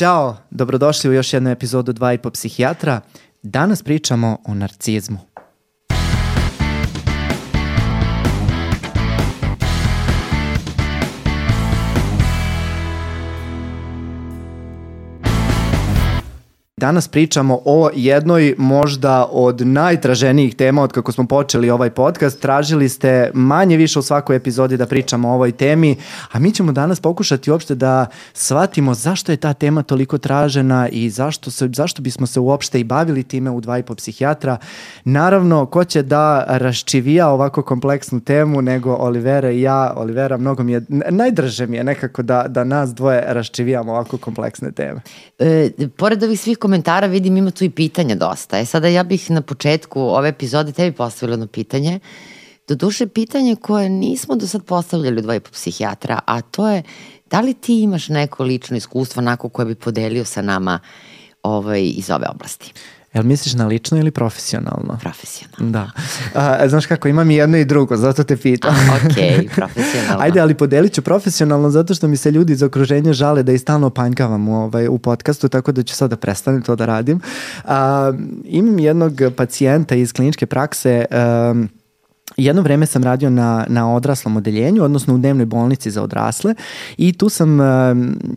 Ćao, dobrodošli u još jednu epizodu 2,5 psihijatra. Danas pričamo o narcizmu. Danas pričamo o jednoj možda od najtraženijih tema od kako smo počeli ovaj podcast. Tražili ste manje više u svakoj epizodi da pričamo o ovoj temi, a mi ćemo danas pokušati uopšte da shvatimo zašto je ta tema toliko tražena i zašto, se, zašto bismo se uopšte i bavili time u dva i po psihijatra. Naravno, ko će da raščivija ovako kompleksnu temu nego Olivera i ja. Olivera, mnogo mi je, najdrže mi je nekako da, da nas dvoje raščivijamo ovako kompleksne teme. E, pored ovih svih komentara vidim ima tu i pitanja dosta. E sada ja bih na početku ove epizode tebi postavila jedno pitanje. Doduše pitanje koje nismo do sad postavljali u dvoje psihijatra, a to je da li ti imaš neko lično iskustvo onako koje bi podelio sa nama ovaj, iz ove oblasti? Jel misliš na lično ili profesionalno? Profesionalno. Da. A, znaš kako, imam i jedno i drugo, zato te pitam. A, ok, profesionalno. Ajde, ali podelit ću profesionalno zato što mi se ljudi iz okruženja žale da i stalno panjkavam u, ovaj, u podcastu, tako da ću sad da prestanem to da radim. A, imam jednog pacijenta iz kliničke prakse um, Jedno vreme sam radio na, na odraslom odeljenju, odnosno u dnevnoj bolnici za odrasle i tu sam uh,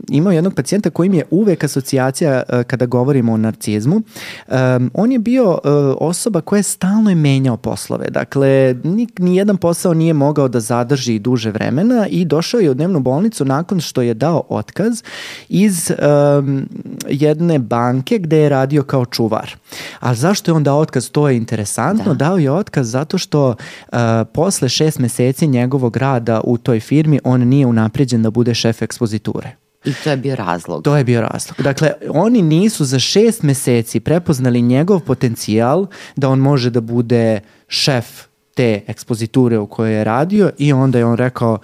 imao jednog pacijenta koji mi je uvek asocijacija uh, kada govorimo o narcizmu. Um, on je bio uh, osoba koja je stalno je menjao poslove. Dakle, ni, ni jedan posao nije mogao da zadrži duže vremena i došao je u dnevnu bolnicu nakon što je dao otkaz iz um, jedne banke gde je radio kao čuvar. Ali zašto je on dao otkaz? To je interesantno. Da. Dao je otkaz zato što Uh, posle šest meseci njegovog rada u toj firmi on nije unapređen da bude šef ekspoziture. I to je bio razlog. To je bio razlog. Dakle, oni nisu za šest meseci prepoznali njegov potencijal da on može da bude šef te ekspoziture u kojoj je radio i onda je on rekao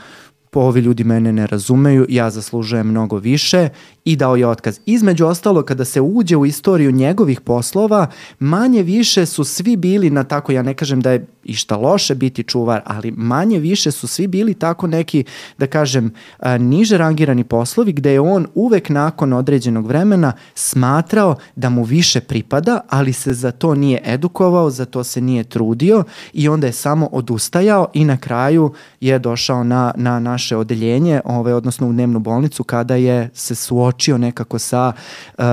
ovi ljudi mene ne razumeju, ja zaslužujem mnogo više i dao je otkaz. Između ostalo, kada se uđe u istoriju njegovih poslova, manje više su svi bili na tako, ja ne kažem da je išta loše biti čuvar, ali manje više su svi bili tako neki, da kažem, niže rangirani poslovi gde je on uvek nakon određenog vremena smatrao da mu više pripada, ali se za to nije edukovao, za to se nije trudio i onda je samo odustajao i na kraju je došao na, na naše odeljenje, ovaj, odnosno u dnevnu bolnicu kada je se suočio nekako sa uh,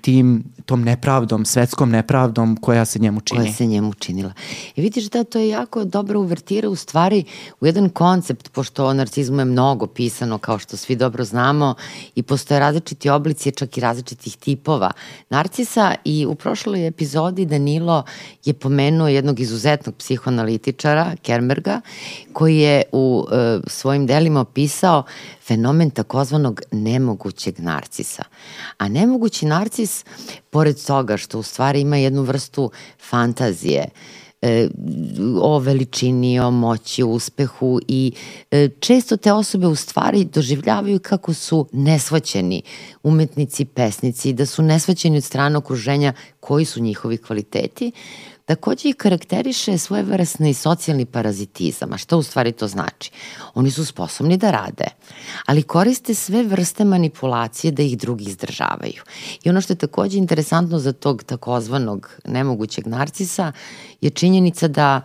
tim tom nepravdom, svetskom nepravdom koja se njemu čini. Koja se njemu činila. I vidiš da to je jako dobro uvertira u stvari u jedan koncept, pošto o narcizmu je mnogo pisano, kao što svi dobro znamo, i postoje različiti oblici, čak i različitih tipova narcisa i u prošloj epizodi Danilo je pomenuo jednog izuzetnog psihoanalitičara, Kermerga, koji je u e, svojim delima opisao fenomen takozvanog nemogućeg narcisa. A nemogući narcis, pored toga što u stvari ima jednu vrstu fantazije, e, o veličini, o moći, o uspehu i e, često te osobe u stvari doživljavaju kako su nesvaćeni umetnici, pesnici, da su nesvaćeni od strane okruženja koji su njihovi kvaliteti, Takođe i karakteriše svojevrsni socijalni parazitizam. A šta u stvari to znači? Oni su sposobni da rade, ali koriste sve vrste manipulacije da ih drugi izdržavaju. I ono što je takođe interesantno za tog takozvanog nemogućeg narcisa je činjenica da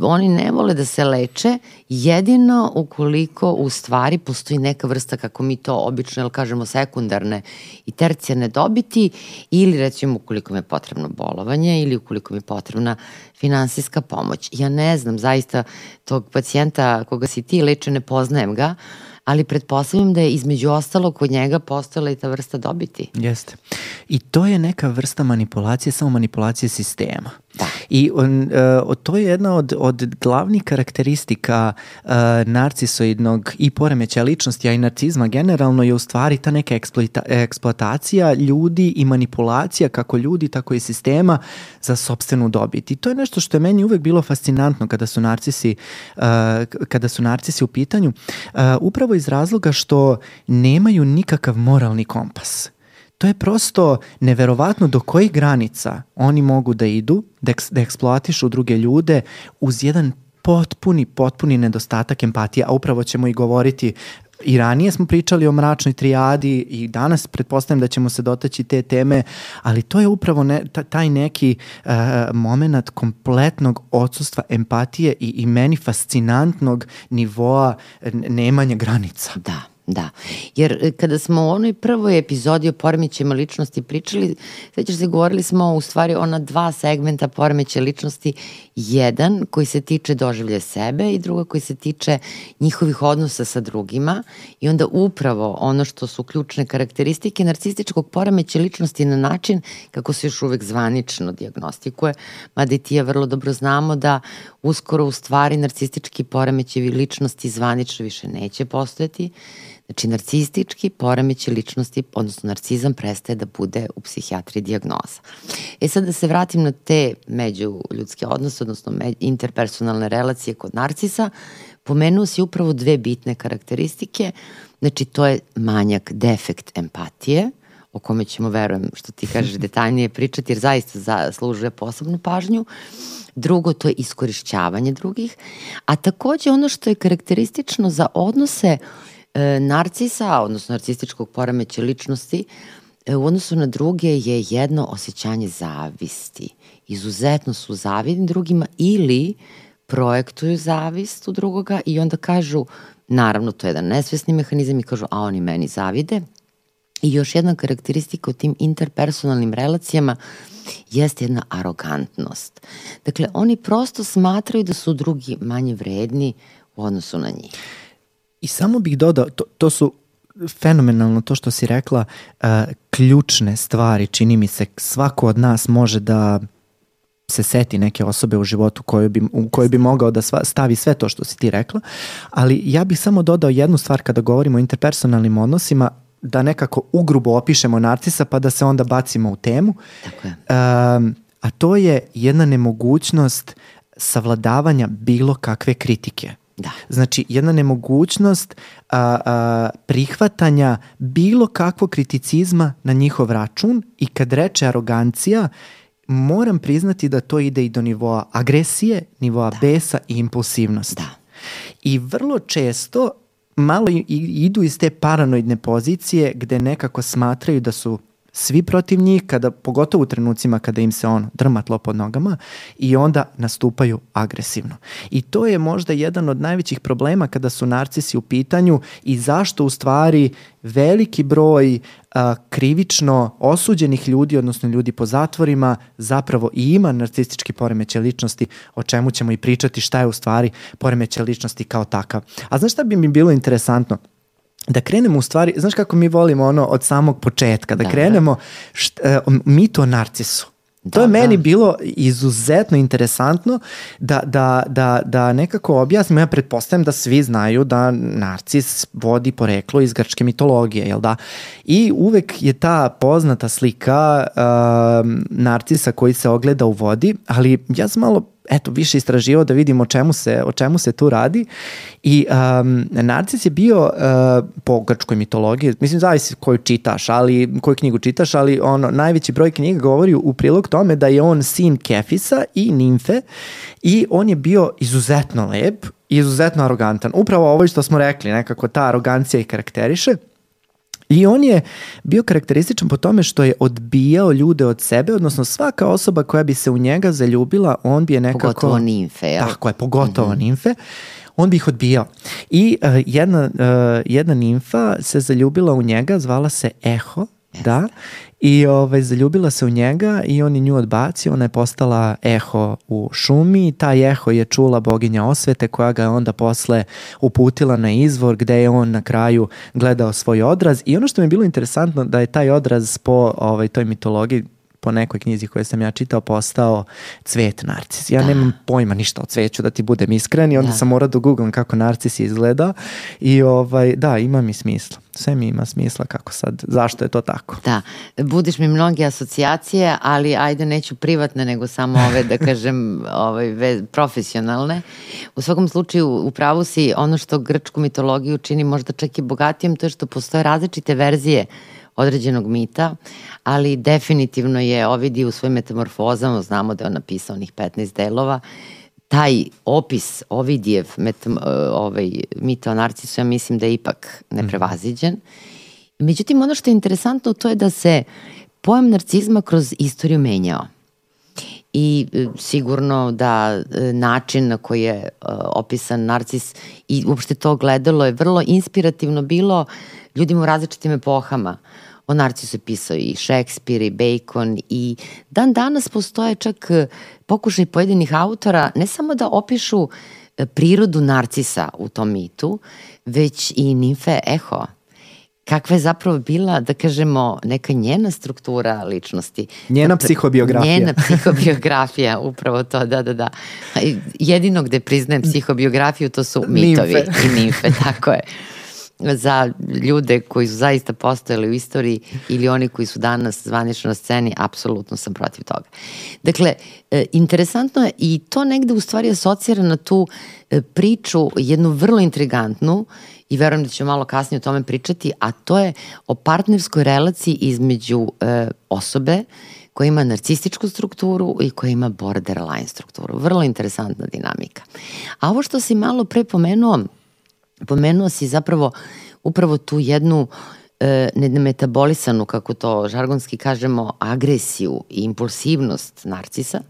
oni ne vole da se leče jedino ukoliko u stvari postoji neka vrsta, kako mi to obično ili kažemo, sekundarne i tercijarne dobiti ili recimo ukoliko mi je potrebno bolovanje ili ukoliko mi je potrebna finansijska pomoć. Ja ne znam zaista tog pacijenta koga si ti leče, ne poznajem ga, ali pretpostavljam da je između ostalo kod njega postojala i ta vrsta dobiti. Jeste. I to je neka vrsta manipulacije, samo manipulacije sistema. Da. I on, uh, to je jedna od, od glavnih karakteristika uh, narcisoidnog i poremeća ličnosti, a i narcizma generalno je u stvari ta neka eksploita, eksploatacija ljudi i manipulacija kako ljudi, tako i sistema za sobstvenu dobit. I to je nešto što je meni uvek bilo fascinantno kada su narcisi, uh, kada su narcisi u pitanju, uh, upravo iz razloga što nemaju nikakav moralni kompas to je prosto neverovatno do kojih granica oni mogu da idu, da, eks, da eksploatišu druge ljude uz jedan potpuni, potpuni nedostatak empatije, a upravo ćemo i govoriti I ranije smo pričali o mračnoj trijadi i danas pretpostavljam da ćemo se dotaći te teme, ali to je upravo ne, taj neki uh, moment kompletnog odsustva empatije i, i meni fascinantnog nivoa nemanja granica. Da. Da, jer e, kada smo u onoj prvoj epizodi o poremećima ličnosti pričali, svećaš se, govorili smo u stvari ona dva segmenta poremeća ličnosti, jedan koji se tiče doživlje sebe i druga koji se tiče njihovih odnosa sa drugima. I onda upravo ono što su ključne karakteristike narcističkog poremeća ličnosti na način kako se još uvek zvanično diagnostikuje, mada i ti ja vrlo dobro znamo da uskoro u stvari narcistički poremećevi ličnosti zvanično više neće postojati, Znači, narcistički poremeće ličnosti, odnosno narcizam, prestaje da bude u psihijatriji diagnoza. E sad da se vratim na te međuljudske odnose, odnosno interpersonalne relacije kod narcisa, pomenuo si upravo dve bitne karakteristike. Znači, to je manjak, defekt empatije, o kome ćemo, verujem, što ti kažeš, detaljnije pričati, jer zaista zaslužuje posebnu pažnju. Drugo, to je iskorišćavanje drugih. A takođe ono što je karakteristično za odnose uh, narcisa, odnosno narcističkog poremeća ličnosti, e, u odnosu na druge je jedno osjećanje zavisti. Izuzetno su zavidni drugima ili projektuju zavist u drugoga i onda kažu, naravno to je jedan nesvesni mehanizam i kažu, a oni meni zavide. I još jedna karakteristika u tim interpersonalnim relacijama jeste jedna arogantnost. Dakle, oni prosto smatraju da su drugi manje vredni u odnosu na njih. I samo bih dodao, to, to su fenomenalno to što si rekla, uh, ključne stvari, čini mi se, svako od nas može da se seti neke osobe u životu koju bi, u kojoj bi mogao da sva, stavi sve to što si ti rekla, ali ja bih samo dodao jednu stvar kada govorimo o interpersonalnim odnosima, da nekako ugrubo opišemo narcisa pa da se onda bacimo u temu. Tako je. Um, a to je jedna nemogućnost savladavanja bilo kakve kritike. Da. Znači, jedna nemogućnost a, a, prihvatanja bilo kakvog kriticizma na njihov račun i kad reče arogancija, moram priznati da to ide i do nivoa agresije, nivoa da. besa i impulsivnosti. Da. I vrlo često malo idu iz te paranoidne pozicije gde nekako smatraju da su svi protiv njih, kada, pogotovo u trenucima kada im se on drma tlo pod nogama i onda nastupaju agresivno. I to je možda jedan od najvećih problema kada su narcisi u pitanju i zašto u stvari veliki broj a, krivično osuđenih ljudi, odnosno ljudi po zatvorima, zapravo i ima narcistički poremeće ličnosti, o čemu ćemo i pričati šta je u stvari poremeće ličnosti kao takav. A znaš šta bi mi bilo interesantno? Da krenemo u stvari, znaš kako mi volimo ono od samog početka, da, da krenemo št, uh, mit o narcisu. Da, to je meni da. bilo izuzetno interesantno da, da, da, da nekako objasnimo, ja pretpostavljam da svi znaju da narcis vodi poreklo iz grčke mitologije, jel da? I uvek je ta poznata slika uh, narcisa koji se ogleda u vodi, ali ja sam malo eto, više istraživao da vidim o čemu se, o čemu se tu radi. I um, Narcis je bio uh, po grčkoj mitologiji, mislim zavisi koju čitaš, ali koju knjigu čitaš, ali ono, najveći broj knjiga govori u prilog tome da je on sin Kefisa i Nimfe i on je bio izuzetno lep, izuzetno arogantan. Upravo ovo što smo rekli, nekako ta arogancija i karakteriše. I on je bio karakterističan po tome što je odbijao ljude od sebe, odnosno svaka osoba koja bi se u njega zaljubila, on bi je nekako... Pogotovo nimfe, jel? Tako je, pogotovo mm -hmm. nimfe on bi ih odbijao. I uh, jedna, uh, jedna nimfa se zaljubila u njega, zvala se Eho, yes. da, I ovaj, zaljubila se u njega i on je nju odbacio, ona je postala eho u šumi, taj eho je čula boginja osvete koja ga je onda posle uputila na izvor gde je on na kraju gledao svoj odraz i ono što mi je bilo interesantno da je taj odraz po ovaj, toj mitologiji po nekoj knjizi koju sam ja čitao postao cvet narcis. Ja da. nemam pojma ništa o cveću da ti budem iskren i onda da. sam morao da googlam kako narcis izgleda i ovaj, da, ima mi smisla. Sve mi ima smisla kako sad, zašto je to tako. Da, budiš mi mnoge asocijacije, ali ajde neću privatne, nego samo ove, da kažem, ovaj, profesionalne. U svakom slučaju, u pravu si, ono što grčku mitologiju čini možda čak i bogatijem, to je što postoje različite verzije određenog mita, ali definitivno je Ovidi u svojim metamorfozama, znamo da je on napisao onih 15 delova, taj opis Ovidijev met, ovaj, mita o narcisu, ja mislim da je ipak neprevaziđen. Međutim, ono što je interesantno to je da se pojam narcizma kroz istoriju menjao i e, sigurno da e, način na koji je e, opisan narcis i uopšte to gledalo je vrlo inspirativno bilo ljudima u različitim epohama. O narcisu je pisao i Šekspir i Bacon i dan danas postoje čak pokušaj pojedinih autora ne samo da opišu prirodu narcisa u tom mitu, već i nimfe Eho kakva je zapravo bila, da kažemo, neka njena struktura ličnosti. Njena da, psihobiografija. Njena psihobiografija, upravo to, da, da, da. Jedino gde priznajem psihobiografiju to su mitovi nimfe. i nimfe, tako je za ljude koji su zaista postojali u istoriji ili oni koji su danas zvanično na sceni, apsolutno sam protiv toga. Dakle, e, interesantno je i to negde u stvari asocira na tu e, priču, jednu vrlo intrigantnu i verujem da ću malo kasnije o tome pričati, a to je o partnerskoj relaciji između e, osobe koja ima narcističku strukturu i koja ima borderline strukturu. Vrlo interesantna dinamika. A ovo što si malo pre pomenuo, pomenuo si zapravo upravo tu jednu e, nedemetabolisanu, kako to žargonski kažemo, agresiju i impulsivnost narcisa.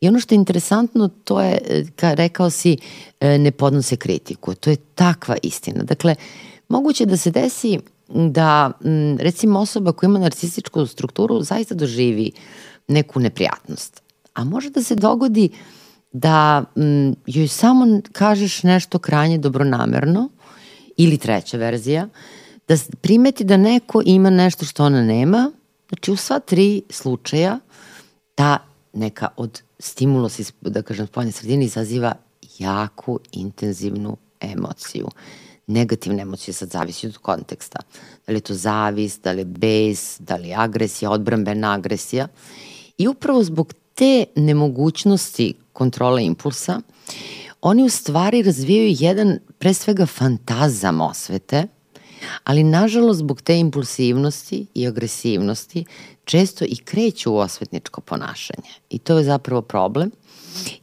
I ono što je interesantno, to je, e, ka, rekao si, e, ne podnose kritiku. To je takva istina. Dakle, moguće da se desi da, recimo, osoba koja ima narcističku strukturu zaista doživi neku neprijatnost. A može da se dogodi da m, joj samo kažeš nešto krajnje dobronamerno ili treća verzija, da primeti da neko ima nešto što ona nema, znači u sva tri slučaja ta neka od stimulus iz, da kažem, spoljne sredine izaziva jaku, intenzivnu emociju. Negativne emocije sad zavisi od konteksta. Da li je to zavist, da li je bes, da li je agresija, odbrambena agresija. I upravo zbog te nemogućnosti kontrole impulsa, oni u stvari razvijaju jedan pre svega fantazam osvete, ali nažalost zbog te impulsivnosti i agresivnosti često i kreću u osvetničko ponašanje. I to je zapravo problem.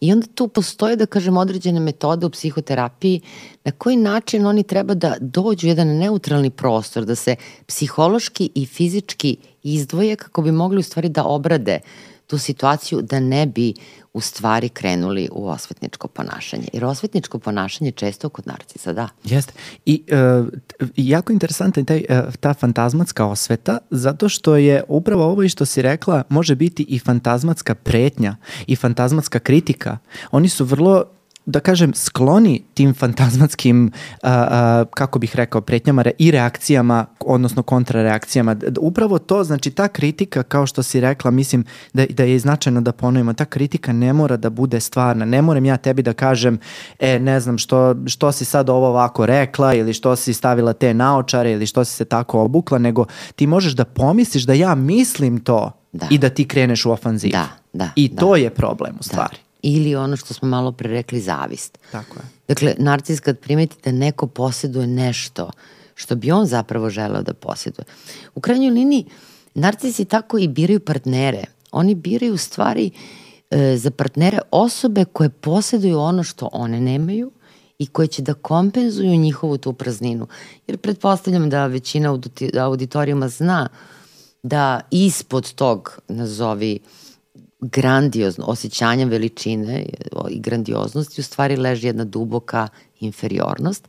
I onda tu postoje, da kažem, određene metode u psihoterapiji na koji način oni treba da dođu u jedan neutralni prostor, da se psihološki i fizički izdvoje kako bi mogli u stvari da obrade tu situaciju da ne bi u stvari krenuli u osvetničko ponašanje. Jer osvetničko ponašanje često kod narcisa, da. Jeste. I uh, jako interesantna je taj, uh, ta fantazmatska osveta, zato što je upravo ovo i što si rekla, može biti i fantazmatska pretnja i fantazmatska kritika. Oni su vrlo da kažem, skloni tim fantazmatskim, a, a, kako bih rekao, pretnjama i reakcijama, odnosno kontrareakcijama. Upravo to, znači ta kritika, kao što si rekla, mislim da, da je značajno da ponovimo, ta kritika ne mora da bude stvarna. Ne moram ja tebi da kažem, e, ne znam, što, što si sad ovo ovako rekla ili što si stavila te naočare ili što si se tako obukla, nego ti možeš da pomisliš da ja mislim to da. i da ti kreneš u ofanzivu. Da, da. I da. to je problem u da. stvari. Da ili ono što smo malo pre rekli zavist. Tako je. Dakle, narcis kad primeti da neko posjeduje nešto što bi on zapravo želeo da posjeduje. U krajnjoj liniji, narcisi tako i biraju partnere. Oni biraju u stvari e, za partnere osobe koje posjeduju ono što one nemaju i koje će da kompenzuju njihovu tu prazninu. Jer pretpostavljam da većina auditorijuma zna da ispod tog, nazovi, grandiozno, osjećanja veličine i grandioznosti u stvari leži jedna duboka inferiornost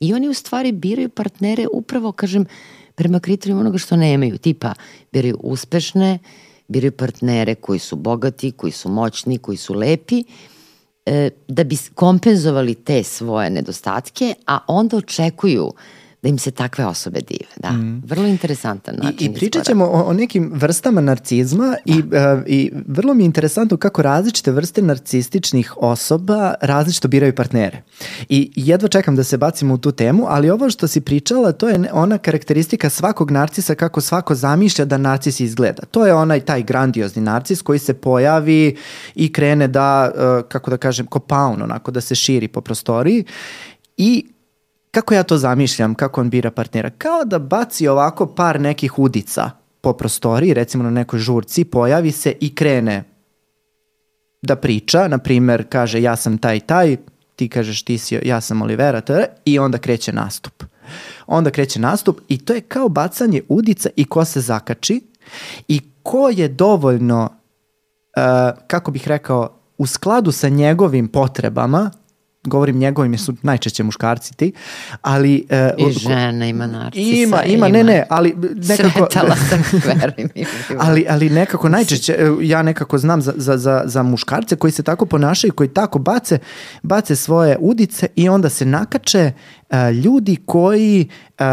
i oni u stvari biraju partnere upravo, kažem, prema kriterijima onoga što nemaju, tipa biraju uspešne, biraju partnere koji su bogati, koji su moćni, koji su lepi, e, da bi kompenzovali te svoje nedostatke, a onda očekuju da im se takve osobe dive. Da, mm. vrlo interesantan način. I, i pričat ćemo o, o nekim vrstama narcizma da. i, uh, i vrlo mi je interesantno kako različite vrste narcističnih osoba različito biraju partnere. I jedva čekam da se bacimo u tu temu, ali ovo što si pričala, to je ona karakteristika svakog narcisa kako svako zamišlja da narcis izgleda. To je onaj taj grandiozni narcis koji se pojavi i krene da, uh, kako da kažem, kopaun, onako da se širi po prostoriji i kako ja to zamišljam, kako on bira partnera? Kao da baci ovako par nekih udica po prostoriji, recimo na nekoj žurci, pojavi se i krene da priča, na primer kaže ja sam taj taj, ti kažeš ti si, ja sam Olivera, tr, i onda kreće nastup. Onda kreće nastup i to je kao bacanje udica i ko se zakači i ko je dovoljno, uh, kako bih rekao, u skladu sa njegovim potrebama, govorim njegovim jer su najčešće muškarci ti, ali... Uh, I žena ima narcisa. Ima, ima, ne, ne, ali nekako... Sretala sam, verujem. ali, ali nekako najčešće, e, ja nekako znam za, za, za, za muškarce koji se tako ponašaju, koji tako bace, bace svoje udice i onda se nakače uh, ljudi koji... Uh,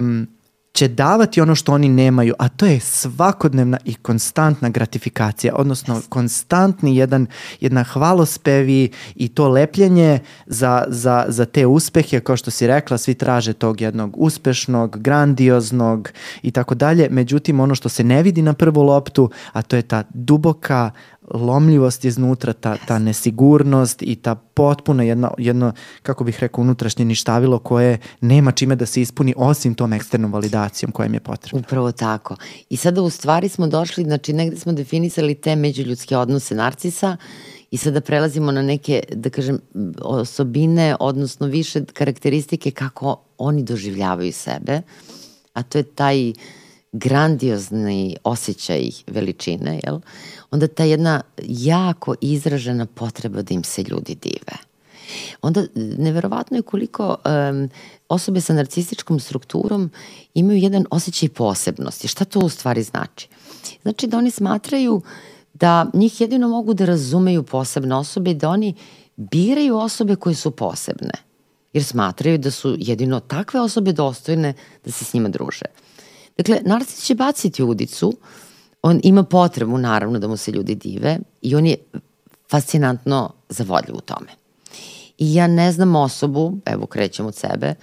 um, će davati ono što oni nemaju, a to je svakodnevna i konstantna gratifikacija, odnosno konstantni jedan, jedna hvalospevi i to lepljenje za, za, za te uspehe, kao što si rekla, svi traže tog jednog uspešnog, grandioznog i tako dalje, međutim ono što se ne vidi na prvu loptu, a to je ta duboka lomljivost iznutra, ta, ta nesigurnost i ta potpuno jedno, jedno, kako bih rekao, unutrašnje ništavilo koje nema čime da se ispuni osim tom eksternom validacijom koja im je potrebna. Upravo tako. I sada u stvari smo došli, znači negde smo definisali te međuljudske odnose narcisa i sada prelazimo na neke, da kažem, osobine, odnosno više karakteristike kako oni doživljavaju sebe, a to je taj grandiozni osjećaj veličine, jel? Onda ta jedna jako izražena potreba da im se ljudi dive. Onda neverovatno je koliko um, osobe sa narcističkom strukturom imaju jedan osjećaj posebnosti. Šta to u stvari znači? Znači da oni smatraju da njih jedino mogu da razumeju posebne osobe i da oni biraju osobe koje su posebne. Jer smatraju da su jedino takve osobe dostojne da se s njima druže. Dakle, narcis će baciti udicu uh, on ima potrebu naravno da mu se ljudi dive i on je fascinantno zavodljiv u tome. I ja ne znam osobu, evo krećem od sebe,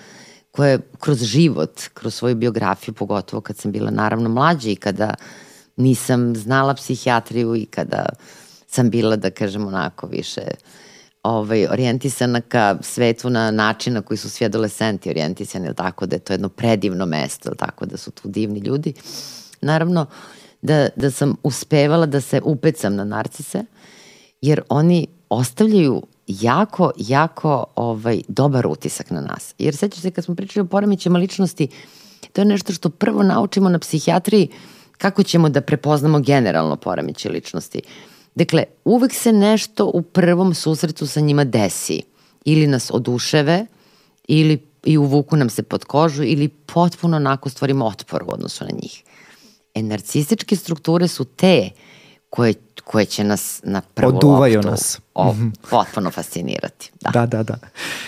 koja je kroz život, kroz svoju biografiju, pogotovo kad sam bila naravno mlađa i kada nisam znala psihijatriju i kada sam bila, da kažem, onako više ovaj, orijentisana ka svetu na način na koji su svi adolescenti orijentisani, ili tako da je to jedno predivno mesto, ili tako da su tu divni ljudi. Naravno, da, da sam uspevala da se upecam na narcise, jer oni ostavljaju jako, jako ovaj, dobar utisak na nas. Jer sećaš se kad smo pričali o poremećima ličnosti, to je nešto što prvo naučimo na psihijatriji kako ćemo da prepoznamo generalno poremeće ličnosti. Dakle, uvek se nešto u prvom susretu sa njima desi. Ili nas oduševe, ili i uvuku nam se pod kožu, ili potpuno onako stvorimo otpor u odnosu na njih. E, narcističke strukture su te koje, koje će nas na prvu Oduvaju loptu nas. O, mhm. potpuno fascinirati. Da. da, da, da.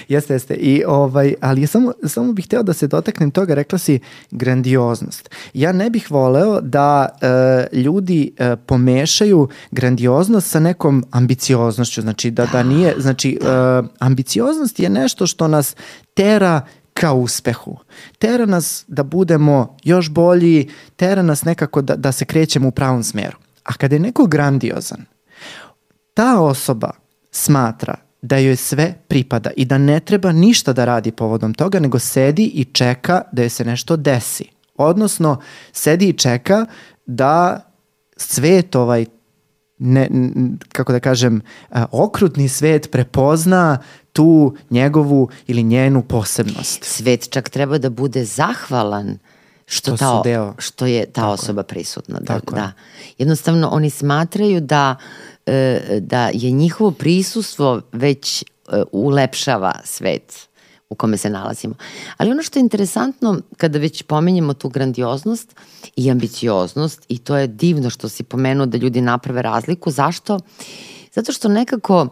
Jeste, jeste. I, ovaj, ali samo, samo bih hteo da se dotaknem toga, rekla si grandioznost. Ja ne bih voleo da e, ljudi e, pomešaju grandioznost sa nekom ambicioznošću. Znači, da, da nije, znači, e, ambicioznost je nešto što nas tera ka uspehu. Tera nas da budemo još bolji, tera nas nekako da, da se krećemo u pravom smeru. A kada je neko grandiozan, ta osoba smatra da joj sve pripada i da ne treba ništa da radi povodom toga, nego sedi i čeka da joj se nešto desi. Odnosno, sedi i čeka da svet ovaj ne, kako da kažem, okrutni svet prepozna tu njegovu ili njenu posebnost. Svet čak treba da bude zahvalan što, ta, deo. što je ta Tako osoba prisutna. Da, Tako da. Jednostavno oni smatraju da, e, da je njihovo prisustvo već e, ulepšava svet u kome se nalazimo. Ali ono što je interesantno kada već pomenjemo tu grandioznost i ambicioznost i to je divno što si pomenuo da ljudi naprave razliku. Zašto? Zato što nekako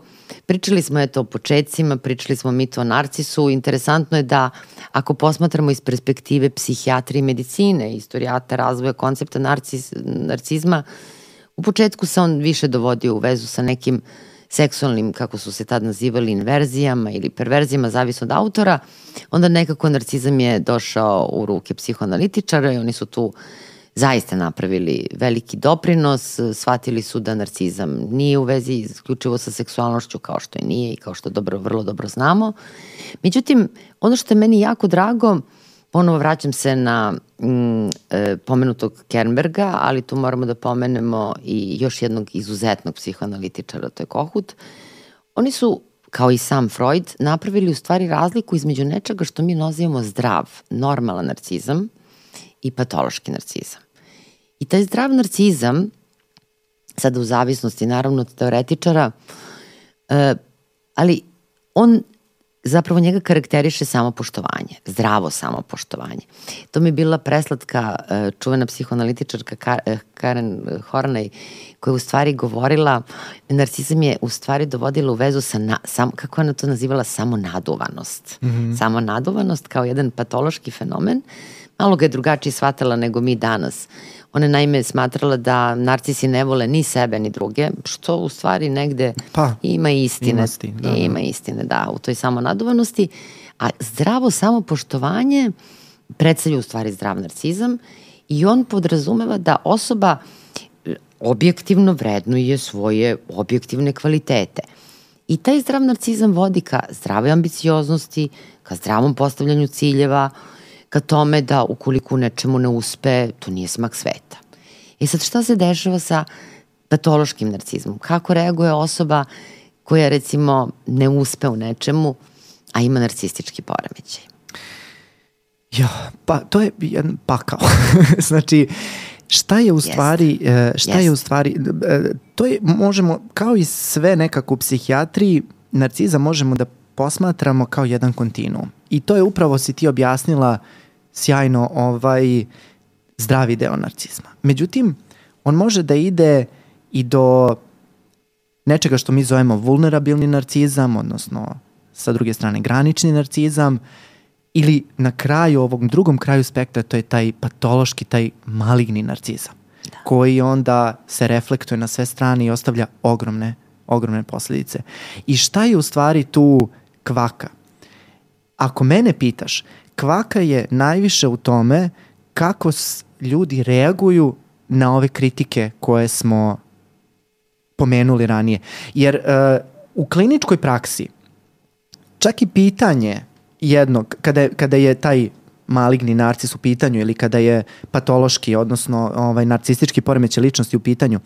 pričali smo eto o početcima, pričali smo mi to o narcisu. Interesantno je da ako posmatramo iz perspektive psihijatrije i medicine, istorijata razvoja koncepta narcis, narcizma, u početku se on više dovodio u vezu sa nekim uh, seksualnim, kako su se tad nazivali, inverzijama ili perverzijama, zavisno od autora, onda nekako narcizam je došao u ruke psihoanalitičara i oni su tu zaista napravili veliki doprinos, shvatili su da narcizam nije u vezi isključivo sa seksualnošću kao što je nije i kao što dobro, vrlo dobro znamo. Međutim, ono što je meni jako drago Ponovo vraćam se na mm, e, pomenutog Kernberga, ali tu moramo da pomenemo i još jednog izuzetnog psihoanalitičara, to je Kohut. Oni su, kao i sam Freud, napravili u stvari razliku između nečega što mi nazivamo zdrav, normalan narcizam i patološki narcizam. I taj zdrav narcizam, sada u zavisnosti naravno od teoretičara, e, ali on zapravo njega karakteriše samopoštovanje, zdravo samopoštovanje. To mi je bila preslatka e, čuvena psihoanalitičarka e, Karen Horney koja je u stvari govorila, narcizam je u stvari dovodila u vezu sa, na, sam, kako ona to nazivala, samonaduvanost. Mm -hmm. Samonaduvanost kao jedan patološki fenomen, malo ga je drugačije shvatala nego mi danas. Ona je naime smatrala da narcisi ne vole ni sebe ni druge, što u stvari negde pa, ima istine. Ima, sti, da, da. ima istine, da, u toj samonaduvanosti. A zdravo samopoštovanje predstavlja u stvari zdrav narcizam i on podrazumeva da osoba e, objektivno vrednuje svoje objektivne kvalitete. I taj zdrav narcizam vodi ka zdravoj ambicioznosti, ka zdravom postavljanju ciljeva, ka tome da ukoliko nečemu ne uspe, to nije smak sveta. I e sad šta se dešava sa patološkim narcizmom? Kako reaguje osoba koja recimo ne uspe u nečemu, a ima narcistički poremećaj? Ja, pa to je jedan pakao. znači, šta je u stvari, Jest. šta Jest. je u stvari, e, to je, možemo, kao i sve nekako u psihijatriji, narciza možemo da posmatramo kao jedan kontinuum. I to je upravo si ti objasnila sjajno ovaj zdravi deo narcizma. Međutim, on može da ide i do nečega što mi zovemo vulnerabilni narcizam, odnosno sa druge strane granični narcizam, ili na kraju, ovog drugom kraju spektra, to je taj patološki, taj maligni narcizam, da. koji onda se reflektuje na sve strane i ostavlja ogromne, ogromne posledice. I šta je u stvari tu kvaka? Ako mene pitaš, kvaka je najviše u tome kako ljudi reaguju na ove kritike koje smo pomenuli ranije. Jer uh, u kliničkoj praksi čak i pitanje jednog, kada je, kada je taj maligni narcis u pitanju ili kada je patološki, odnosno ovaj, narcistički poremeće ličnosti u pitanju,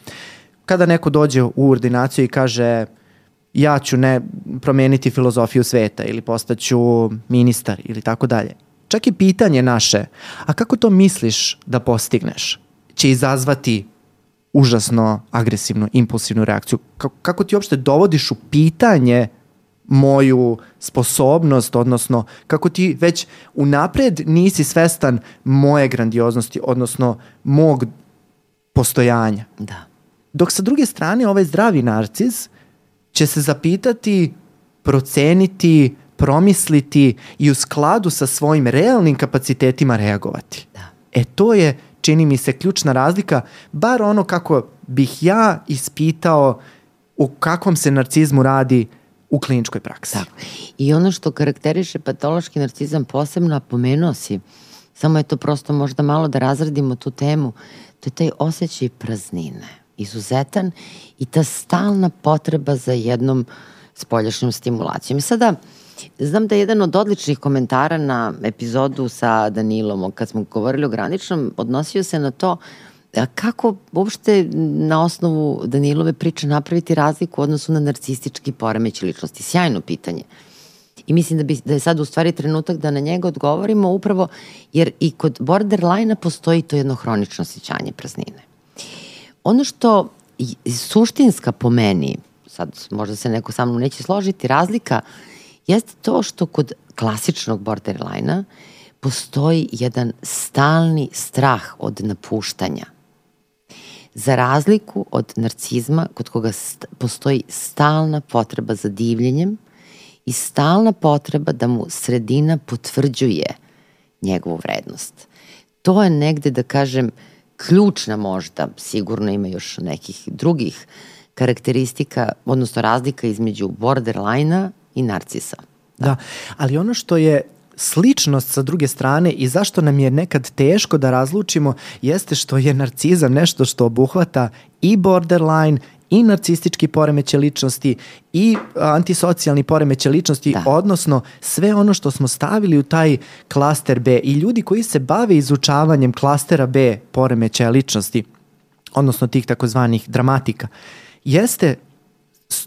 kada neko dođe u ordinaciju i kaže ja ću ne promeniti filozofiju sveta ili postaću ministar ili tako dalje. Čak i pitanje naše, a kako to misliš da postigneš, će izazvati užasno agresivnu, impulsivnu reakciju. Kako, kako ti uopšte dovodiš u pitanje moju sposobnost, odnosno kako ti već unapred nisi svestan moje grandioznosti, odnosno mog postojanja. Da. Dok sa druge strane ovaj zdravi narcis će se zapitati, proceniti, promisliti i u skladu sa svojim realnim kapacitetima reagovati. Da. E to je, čini mi se, ključna razlika, bar ono kako bih ja ispitao u kakvom se narcizmu radi u kliničkoj praksi. Tako. I ono što karakteriše patološki narcizam posebno, a pomenuo si, samo je to prosto možda malo da razradimo tu temu, to je taj osjećaj praznine, izuzetan i ta stalna potreba za jednom spoljašnjom stimulacijom. I sada, Znam da je jedan od odličnih komentara na epizodu sa Danilom, kad smo govorili o graničnom, odnosio se na to kako uopšte na osnovu Danilove priče napraviti razliku u odnosu na narcistički poremeć ličnosti. Sjajno pitanje. I mislim da, bi, da je sad u stvari trenutak da na njega odgovorimo upravo jer i kod borderline-a postoji to jedno hronično osjećanje praznine. Ono što suštinska po meni, sad možda se neko sa mnom neće složiti, razlika uh, jeste to što kod klasičnog borderline-a postoji jedan stalni strah od napuštanja. Za razliku od narcizma kod koga st postoji stalna potreba za divljenjem i stalna potreba da mu sredina potvrđuje njegovu vrednost. To je negde, da kažem, ključna možda, sigurno ima još nekih drugih karakteristika, odnosno razlika između borderline-a i narcisa. Da. da, ali ono što je sličnost sa druge strane i zašto nam je nekad teško da razlučimo jeste što je narcizam nešto što obuhvata i borderline i narcistički poremeće ličnosti i antisocijalni poremeće ličnosti, da. odnosno sve ono što smo stavili u taj klaster B i ljudi koji se bave izučavanjem klastera B poremeća ličnosti, odnosno tih takozvanih dramatika, jeste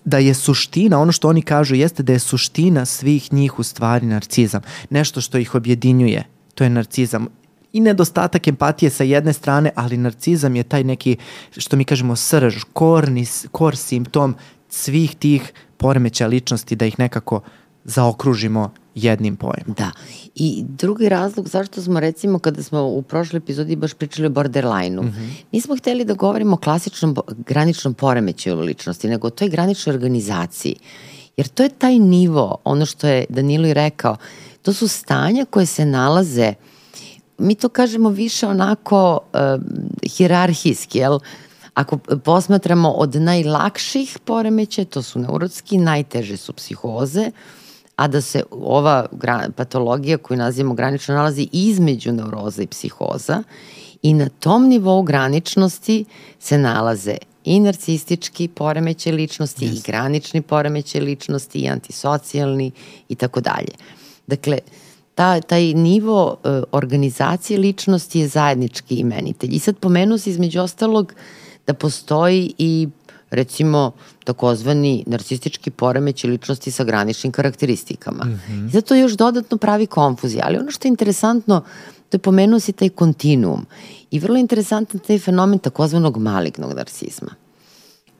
da je suština, ono što oni kažu jeste da je suština svih njih u stvari narcizam. Nešto što ih objedinjuje, to je narcizam i nedostatak empatije sa jedne strane, ali narcizam je taj neki, što mi kažemo, srž, korni, kor simptom svih tih poremeća ličnosti da ih nekako zaokružimo jednim pojem. Da. I drugi razlog zašto smo recimo kada smo u prošloj epizodi baš pričali o borderline-u, mm -hmm. nismo hteli da govorimo o klasičnom graničnom poremećaju ličnosti, nego o toj graničnoj organizaciji. Jer to je taj nivo, ono što je Danilo i rekao, to su stanja koje se nalaze, mi to kažemo više onako uh, hirarhijski, jel? Ako posmatramo od najlakših poremeća, to su neurotski, najteže su psihoze, a da se ova patologija koju nazivamo granično nalazi između neuroza i psihoza i na tom nivou graničnosti se nalaze i narcistički poremeće ličnosti yes. i granični poremeće ličnosti i antisocijalni i tako dalje. Dakle, ta, taj nivo uh, organizacije ličnosti je zajednički imenitelj. I sad pomenu se između ostalog da postoji i recimo takozvani narcistički poremeć ličnosti sa graničnim karakteristikama. Mm -hmm. I zato još dodatno pravi konfuzija. Ali ono što je interesantno, to je pomenuo si taj kontinuum. I vrlo interesantan taj fenomen takozvanog malignog narcizma.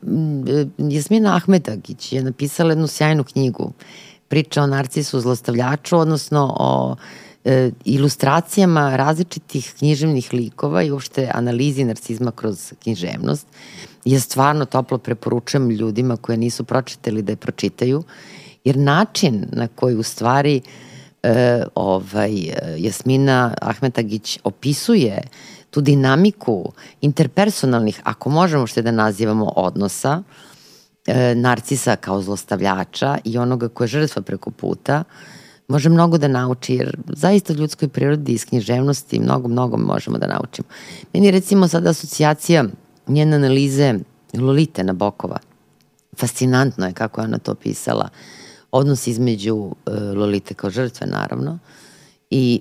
Mm, e, Jasmina Ahmedagić je napisala jednu sjajnu knjigu, priča o narcisu zlostavljaču, odnosno o e, ilustracijama različitih književnih likova i uopšte analizi narcizma kroz književnost. Ja stvarno toplo preporučujem ljudima koje nisu pročitali da je pročitaju, jer način na koji u stvari e, ovaj, Jasmina Ahmetagić opisuje tu dinamiku interpersonalnih, ako možemo što da nazivamo odnosa, e, narcisa kao zlostavljača i onoga koja je žrtva preko puta, može mnogo da nauči, jer zaista u ljudskoj prirodi iz književnosti mnogo, mnogo možemo da naučimo. Meni recimo sada asocijacija njene analize Lolite Nabokova. Fascinantno je kako je ona to pisala. Odnos između uh, Lolite kao žrtve, naravno, i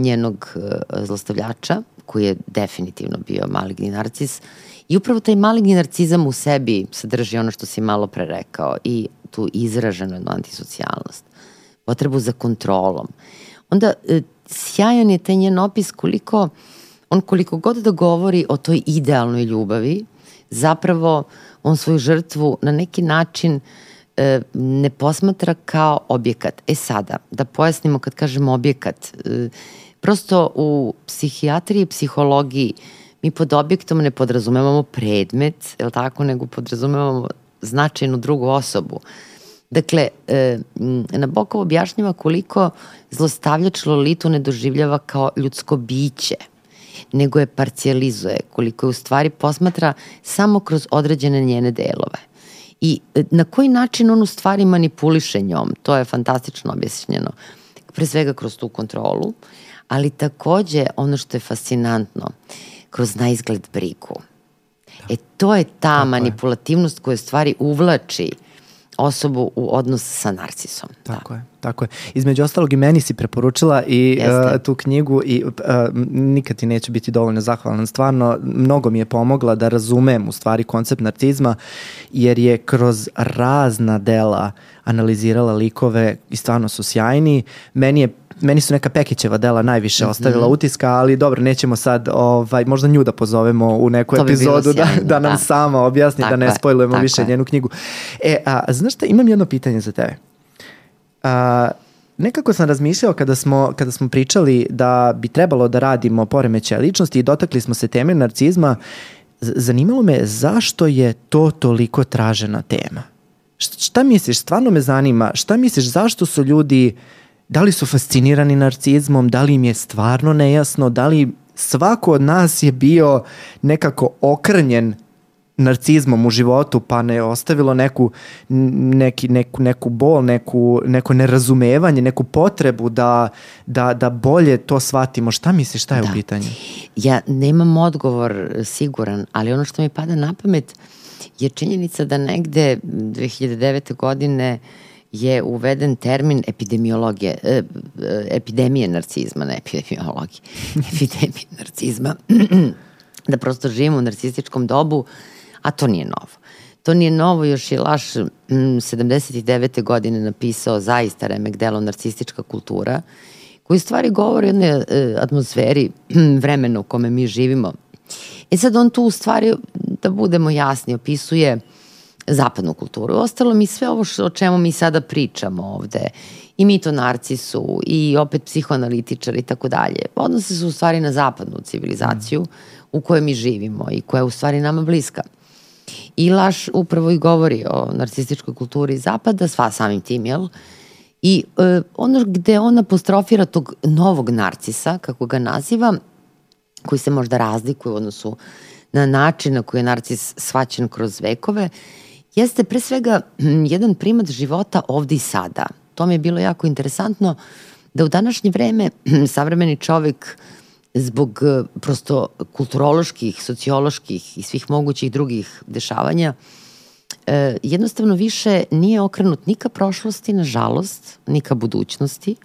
njenog uh, zlostavljača, koji je definitivno bio maligni narcis. I upravo taj maligni narcizam u sebi sadrži ono što si malo pre rekao i tu izraženu jednu antisocijalnost, potrebu za kontrolom. Onda uh, sjajan je taj njen opis koliko on koliko god da govori o toj idealnoj ljubavi, zapravo on svoju žrtvu na neki način e, ne posmatra kao objekat. E sada, da pojasnimo kad kažemo objekat, e, prosto u psihijatriji i psihologiji mi pod objektom ne podrazumevamo predmet, je tako, nego podrazumevamo značajnu drugu osobu. Dakle, e, Nabokov objašnjava koliko zlostavljač Lolitu ne doživljava kao ljudsko biće – nego je parcijalizuje, koliko je u stvari posmatra samo kroz određene njene delove. I e, na koji način on u stvari manipuliše njom, to je fantastično objašnjeno. Pre svega kroz tu kontrolu, ali takođe ono što je fascinantno, kroz naizgled brigu. Da. E to je ta Tako manipulativnost je. koja stvari uvlači osobu u odnos sa narcisom. Tako da. je, tako je. Između ostalog i meni si preporučila i uh, tu knjigu i uh, nikad ti neću biti dovoljno zahvalan. Stvarno, mnogo mi je pomogla da razumem u stvari koncept narcizma, jer je kroz razna dela analizirala likove i stvarno su sjajni. Meni je meni su neka Pekićeva dela najviše mhm. ostavila mm -hmm. utiska, ali dobro, nećemo sad, ovaj, možda nju da pozovemo u neku to epizodu bi da, da nam da. sama objasni, tako da ne spojlujemo više je. njenu knjigu. E, a, znaš šta, imam jedno pitanje za tebe. A, nekako sam razmišljao kada smo, kada smo pričali da bi trebalo da radimo poremeće ličnosti i dotakli smo se teme narcizma, zanimalo me zašto je to toliko tražena tema? Šta misliš, stvarno me zanima, šta misliš, zašto su ljudi uh, da li su fascinirani narcizmom, da li im je stvarno nejasno, da li svako od nas je bio nekako okrnjen narcizmom u životu pa ne ostavilo neku, neki, neku, neku bol, neku, neko nerazumevanje, neku potrebu da, da, da bolje to shvatimo. Šta misliš, šta je da. u pitanju? Ja nemam odgovor siguran, ali ono što mi pada na pamet je činjenica da negde 2009. godine je uveden termin epidemiologije, e, e, epidemije narcizma, ne epidemiologije, epidemije narcizma, da prosto živimo u narcističkom dobu, a to nije novo. To nije novo, još je Laš 79. godine napisao zaista remek delo narcistička kultura, koji stvari govori o jednoj e, atmosferi vremena u kome mi živimo. E sad on tu u stvari, da budemo jasni, opisuje zapadnu kulturu. Ostalo mi sve ovo što, o čemu mi sada pričamo ovde, i mito narcisu, i opet psihoanalitičar i tako dalje, odnose se u stvari na zapadnu civilizaciju mm. u kojoj mi živimo i koja je u stvari nama bliska. I Laš upravo i govori o narcističkoj kulturi zapada, sva samim tim, jel? I e, ono gde on apostrofira tog novog narcisa, kako ga naziva, koji se možda razlikuje u odnosu na način na koji je narcis svaćen kroz vekove, jeste pre svega jedan primat života ovde i sada. To mi je bilo jako interesantno da u današnje vreme savremeni čovek zbog e, prosto kulturoloških, socioloških i svih mogućih drugih dešavanja e, jednostavno više nije okrenut ni ka prošlosti, nažalost, ni ka budućnosti.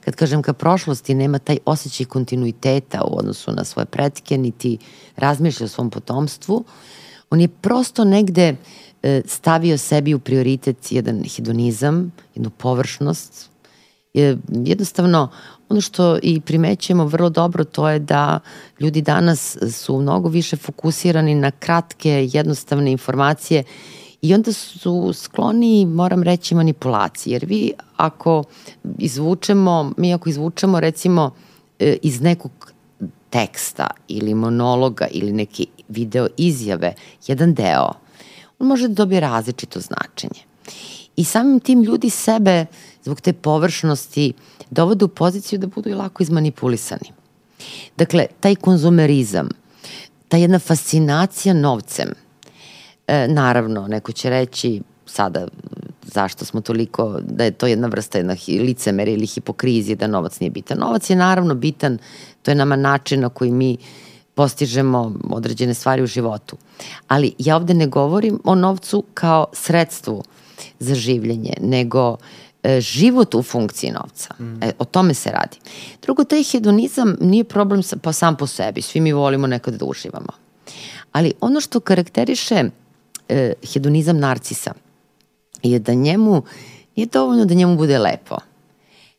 Kad kažem ka prošlosti, nema taj osjećaj kontinuiteta u odnosu na svoje pretke, niti razmišlja o svom potomstvu. On je prosto negde e, stavio sebi u prioritet jedan hedonizam, jednu površnost, je, jednostavno ono što i primećujemo vrlo dobro to je da ljudi danas su mnogo više fokusirani na kratke, jednostavne informacije i onda su skloni, moram reći, manipulaciji. Jer vi ako izvučemo, mi ako izvučemo recimo e, iz nekog teksta ili monologa ili neke video izjave, jedan deo, on može da dobije različito značenje. I samim tim ljudi sebe zbog te površnosti dovode u poziciju da budu i lako izmanipulisani. Dakle, taj konzumerizam, ta jedna fascinacija novcem, e, naravno, neko će reći sada zašto smo toliko, da je to jedna vrsta jedna licemere ili hipokrizije da novac nije bitan. Novac je naravno bitan, to je nama način na koji mi postižemo određene stvari u životu. Ali ja ovde ne govorim o novcu kao sredstvu za življenje, nego e, život u funkciji novca. Mm. E, o tome se radi. Drugo, taj hedonizam nije problem sa, pa sam po sebi. Svi mi volimo nekad da uživamo. Ali ono što karakteriše e, hedonizam narcisa je da njemu nije dovoljno da njemu bude lepo,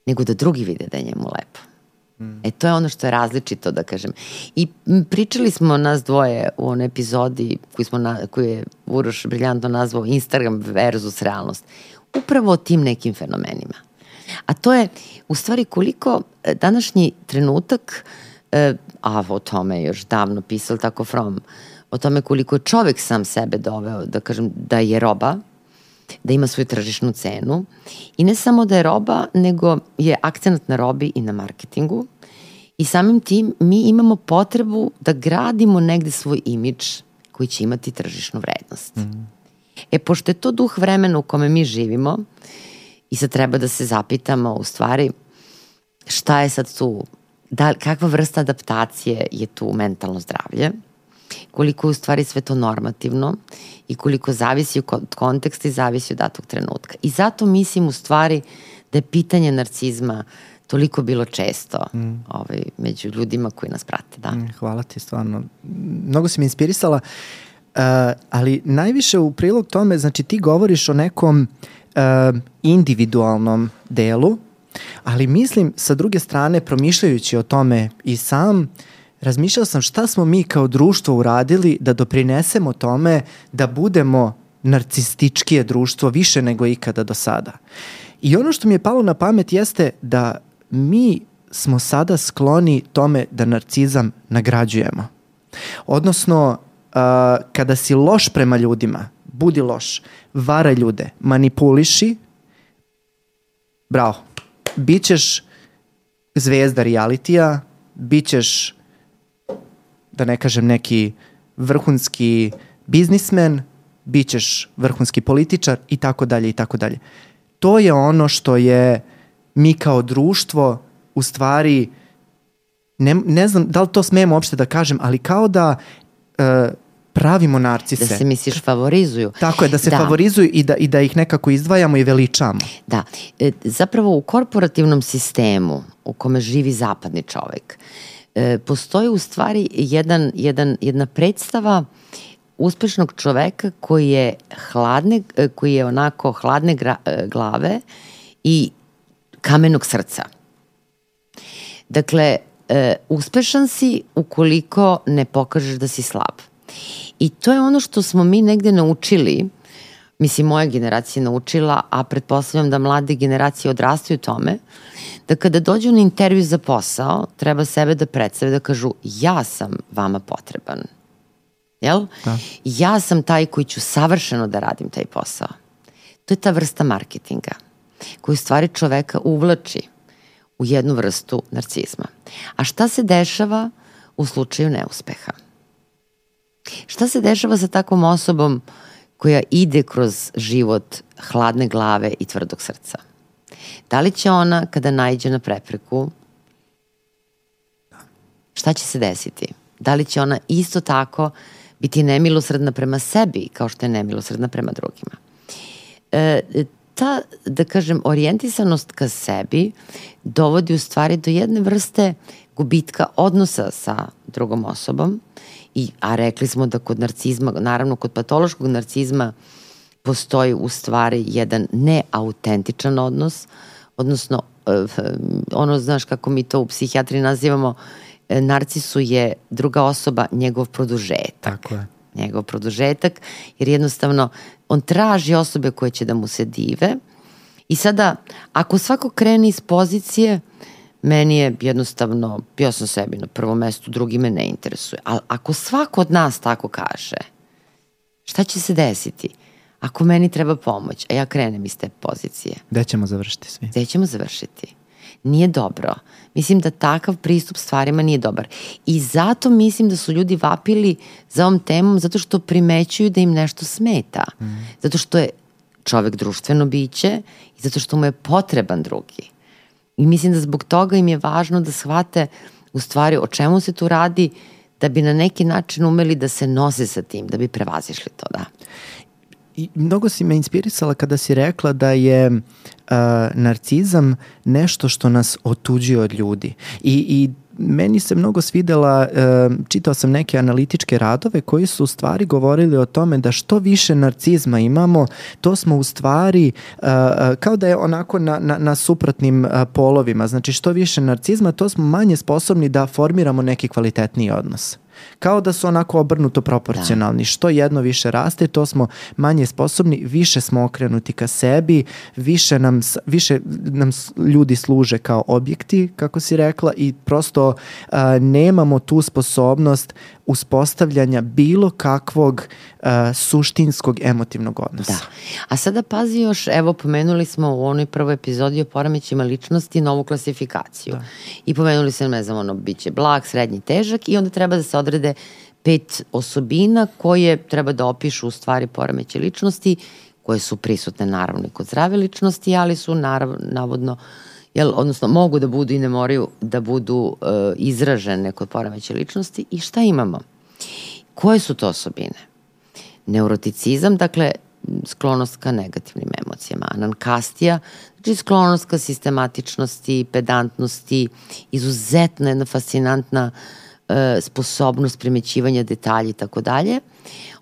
nego da drugi vide da je njemu lepo. E to je ono što je različito, da kažem. I pričali smo nas dvoje u onoj epizodi koju, smo na, koju je Uroš briljantno nazvao Instagram versus realnost. Upravo o tim nekim fenomenima. A to je u stvari koliko e, današnji trenutak, e, a o tome još davno pisao tako From, o tome koliko je čovek sam sebe doveo, da kažem, da je roba, da ima svoju tržišnu cenu i ne samo da je roba, nego je akcenat na robi i na marketingu i samim tim mi imamo potrebu da gradimo negde svoj imidž koji će imati tržišnu vrednost. Mm. E, pošto je to duh vremena u kome mi živimo i sad treba da se zapitamo u stvari šta je sad tu, da, kakva vrsta adaptacije je tu mentalno zdravlje, koliko je u stvari sve to normativno i koliko zavisi od konteksta i zavisi od datog trenutka. I zato mislim u stvari da je pitanje narcizma toliko bilo često mm. ovaj, među ljudima koji nas prate. Da. Mm, hvala ti stvarno. Mnogo si mi inspirisala, uh, ali najviše u prilog tome, znači ti govoriš o nekom uh, individualnom delu, ali mislim sa druge strane promišljajući o tome i sam uh, razmišljao sam šta smo mi kao društvo uradili da doprinesemo tome da budemo narcističkije društvo više nego ikada do sada. I ono što mi je palo na pamet jeste da mi smo sada skloni tome da narcizam nagrađujemo. Odnosno, uh, kada si loš prema ljudima, budi loš, vara ljude, manipuliši, bravo, bićeš zvezda realitija, bićeš da ne kažem neki vrhunski biznismen, bit ćeš vrhunski političar i tako dalje i tako dalje. To je ono što je mi kao društvo u stvari ne, ne znam da li to smijem uopšte da kažem, ali kao da e, pravimo narcise. Da se misliš favorizuju. Tako je, da se da. favorizuju i da, i da ih nekako izdvajamo i veličamo. Da, e, zapravo u korporativnom sistemu u kome živi zapadni čovek, e, postoji u stvari jedan, jedan, jedna predstava uspešnog čoveka koji je hladne, e, koji je onako hladne gra, e, glave i kamenog srca. Dakle, e, uspešan si ukoliko ne pokažeš da si slab. I to je ono što smo mi negde naučili, mislim moja generacija naučila, a pretpostavljam da mlade generacije odrastaju tome, da kada dođu na intervju za posao, treba sebe da predstave da kažu ja sam vama potreban. Jel? Da. Ja sam taj koji ću savršeno da radim taj posao. To je ta vrsta marketinga koju stvari čoveka uvlači u jednu vrstu narcizma. A šta se dešava u slučaju neuspeha? Šta se dešava sa takvom osobom koja ide kroz život hladne glave i tvrdog srca? Da li će ona kada najđe na prepreku šta će se desiti? Da li će ona isto tako biti nemilosredna prema sebi kao što je nemilosredna prema drugima? E, ta, da kažem, orijentisanost ka sebi dovodi u stvari do jedne vrste gubitka odnosa sa drugom osobom, I, a rekli smo da kod narcizma, naravno kod patološkog narcizma postoji u stvari jedan neautentičan odnos, odnosno eh, ono znaš kako mi to u psihijatri nazivamo, eh, narcisu je druga osoba njegov produžetak. Tako je. Njegov produžetak, jer jednostavno on traži osobe koje će da mu se dive i sada ako svako krene iz pozicije meni je jednostavno, ja sam sebi na prvom mestu, drugi me ne interesuje. Ali ako svako od nas tako kaže, šta će se desiti? Ako meni treba pomoć, a ja krenem iz te pozicije. Gde ćemo završiti svi? Gde ćemo završiti? Nije dobro. Mislim da takav pristup stvarima nije dobar. I zato mislim da su ljudi vapili za ovom temom zato što primećuju da im nešto smeta. Mm. Zato što je čovek društveno biće i zato što mu je potreban drugi. I mislim da zbog toga im je važno da shvate u stvari o čemu se tu radi, da bi na neki način umeli da se nose sa tim, da bi prevazišli to, da. I mnogo si me inspirisala kada si rekla da je uh, narcizam nešto što nas otuđuje od ljudi. I, i meni se mnogo svidela, čitao sam neke analitičke radove koji su u stvari govorili o tome da što više narcizma imamo, to smo u stvari kao da je onako na, na, na suprotnim polovima. Znači što više narcizma, to smo manje sposobni da formiramo neki kvalitetniji odnos kao da su onako obrnuto proporcionalni. Da. Što jedno više raste, to smo manje sposobni, više smo okrenuti ka sebi, više nam, više nam ljudi služe kao objekti, kako si rekla, i prosto a, nemamo tu sposobnost uspostavljanja bilo kakvog uh, suštinskog emotivnog odnosa. Da. A sada pazi još, evo pomenuli smo u onoj prvoj epizodi o poremećima ličnosti novu klasifikaciju. Da. I pomenuli se, ne znam, ono, bit će blag, srednji, težak i onda treba da se odrede pet osobina koje treba da opišu u stvari poremeće ličnosti, koje su prisutne naravno i kod zdrave ličnosti, ali su naravno, navodno jel, odnosno mogu da budu i ne moraju da budu uh, izražene kod poremeća ličnosti i šta imamo? Koje su to osobine? Neuroticizam, dakle, sklonost ka negativnim emocijama. Anankastija, znači sklonost ka sistematičnosti, pedantnosti, izuzetna jedna fascinantna uh, sposobnost primećivanja detalja i tako dalje.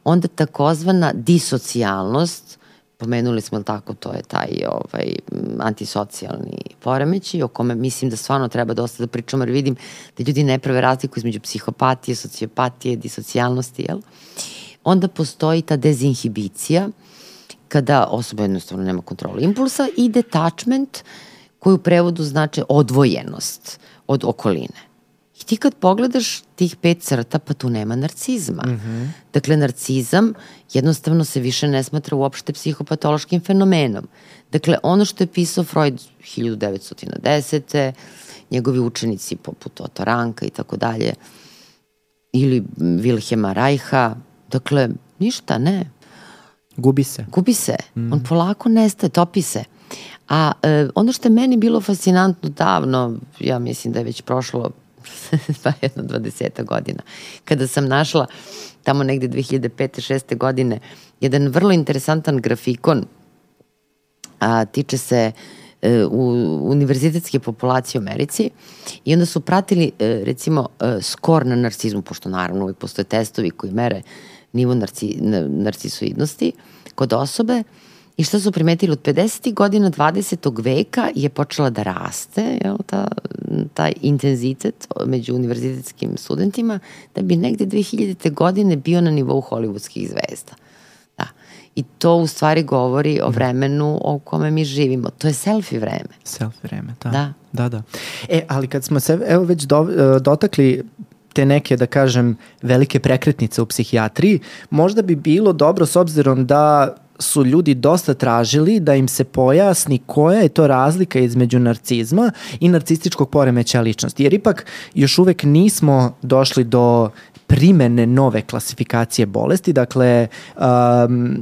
Onda takozvana disocijalnost, pomenuli smo tako, to je taj ovaj, antisocijalni poremeći o kome mislim da stvarno treba dosta da pričamo jer vidim da ljudi ne prave razliku između psihopatije, sociopatije, disocijalnosti, jel? Onda postoji ta dezinhibicija kada osoba jednostavno nema kontrolu impulsa i detachment koji u prevodu znači odvojenost od okoline. I ti kad pogledaš tih pet crta, pa tu nema narcizma. Mm -hmm. Dakle, narcizam jednostavno se više ne smatra uopšte psihopatološkim fenomenom. Dakle, ono što je pisao Freud 1910. njegovi učenici poput Otto Ranka i tako dalje, ili Wilhelma Reicha, dakle, Ništa, ne. Gubi se. Gubi se. Mm. On polako nestaje, topi se. A e, ono što je meni bilo fascinantno davno, ja mislim da je već prošlo pa jedno 20 godina, kada sam našla tamo negde 2005. 6. godine jedan vrlo interesantan grafikon a, tiče se e, u univerzitetske populacije u Americi i onda su pratili e, recimo e, skor na narcizmu, pošto naravno uvijek postoje testovi koji mere nivo narci, narcisoidnosti kod osobe I šta su primetili? Od 50. godina 20. veka je počela da raste jel, ta, taj intenzitet među univerzitetskim studentima, da bi negde 2000. godine bio na nivou hollywoodskih zvezda. Da. I to u stvari govori o vremenu o kome mi živimo. To je selfie vreme. Selfie vreme, da. Da, da. da. E, ali kad smo se evo već do, e, dotakli te neke, da kažem, velike prekretnice u psihijatriji, možda bi bilo dobro s obzirom da su ljudi dosta tražili da im se pojasni koja je to razlika između narcizma i narcističkog poremeća ličnosti. Jer ipak još uvek nismo došli do primene nove klasifikacije bolesti, dakle um,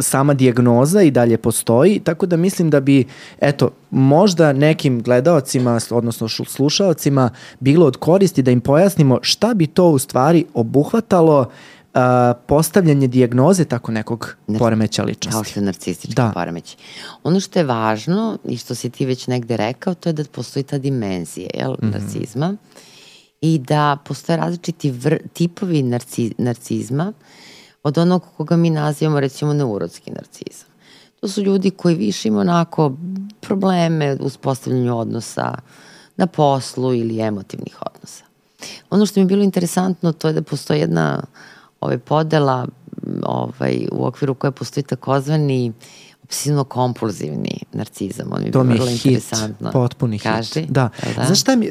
sama dijagnoza i dalje postoji, tako da mislim da bi, eto, možda nekim gledaocima, odnosno slušaocima, bilo od koristi da im pojasnimo šta bi to u stvari obuhvatalo uh, uh, postavljanje dijagnoze tako nekog Nar poremeća ličnosti. Kao što je narcistički da. poremeć. Ono što je važno i što si ti već negde rekao, to je da postoji ta dimenzija jel, mm -hmm. narcizma i da postoje različiti vr, tipovi narci, narcizma od onog koga mi nazivamo recimo neurotski narcizam. To su ljudi koji više imaju onako probleme u uspostavljanju odnosa na poslu ili emotivnih odnosa. Ono što mi je bilo interesantno to je da postoji jedna ovaj, podela ovaj, u okviru koje postoji takozvani obsesivno-kompulzivni narcizam. On mi to mi je hit, potpuni Kaži, hit. Da. da. Znaš šta mi,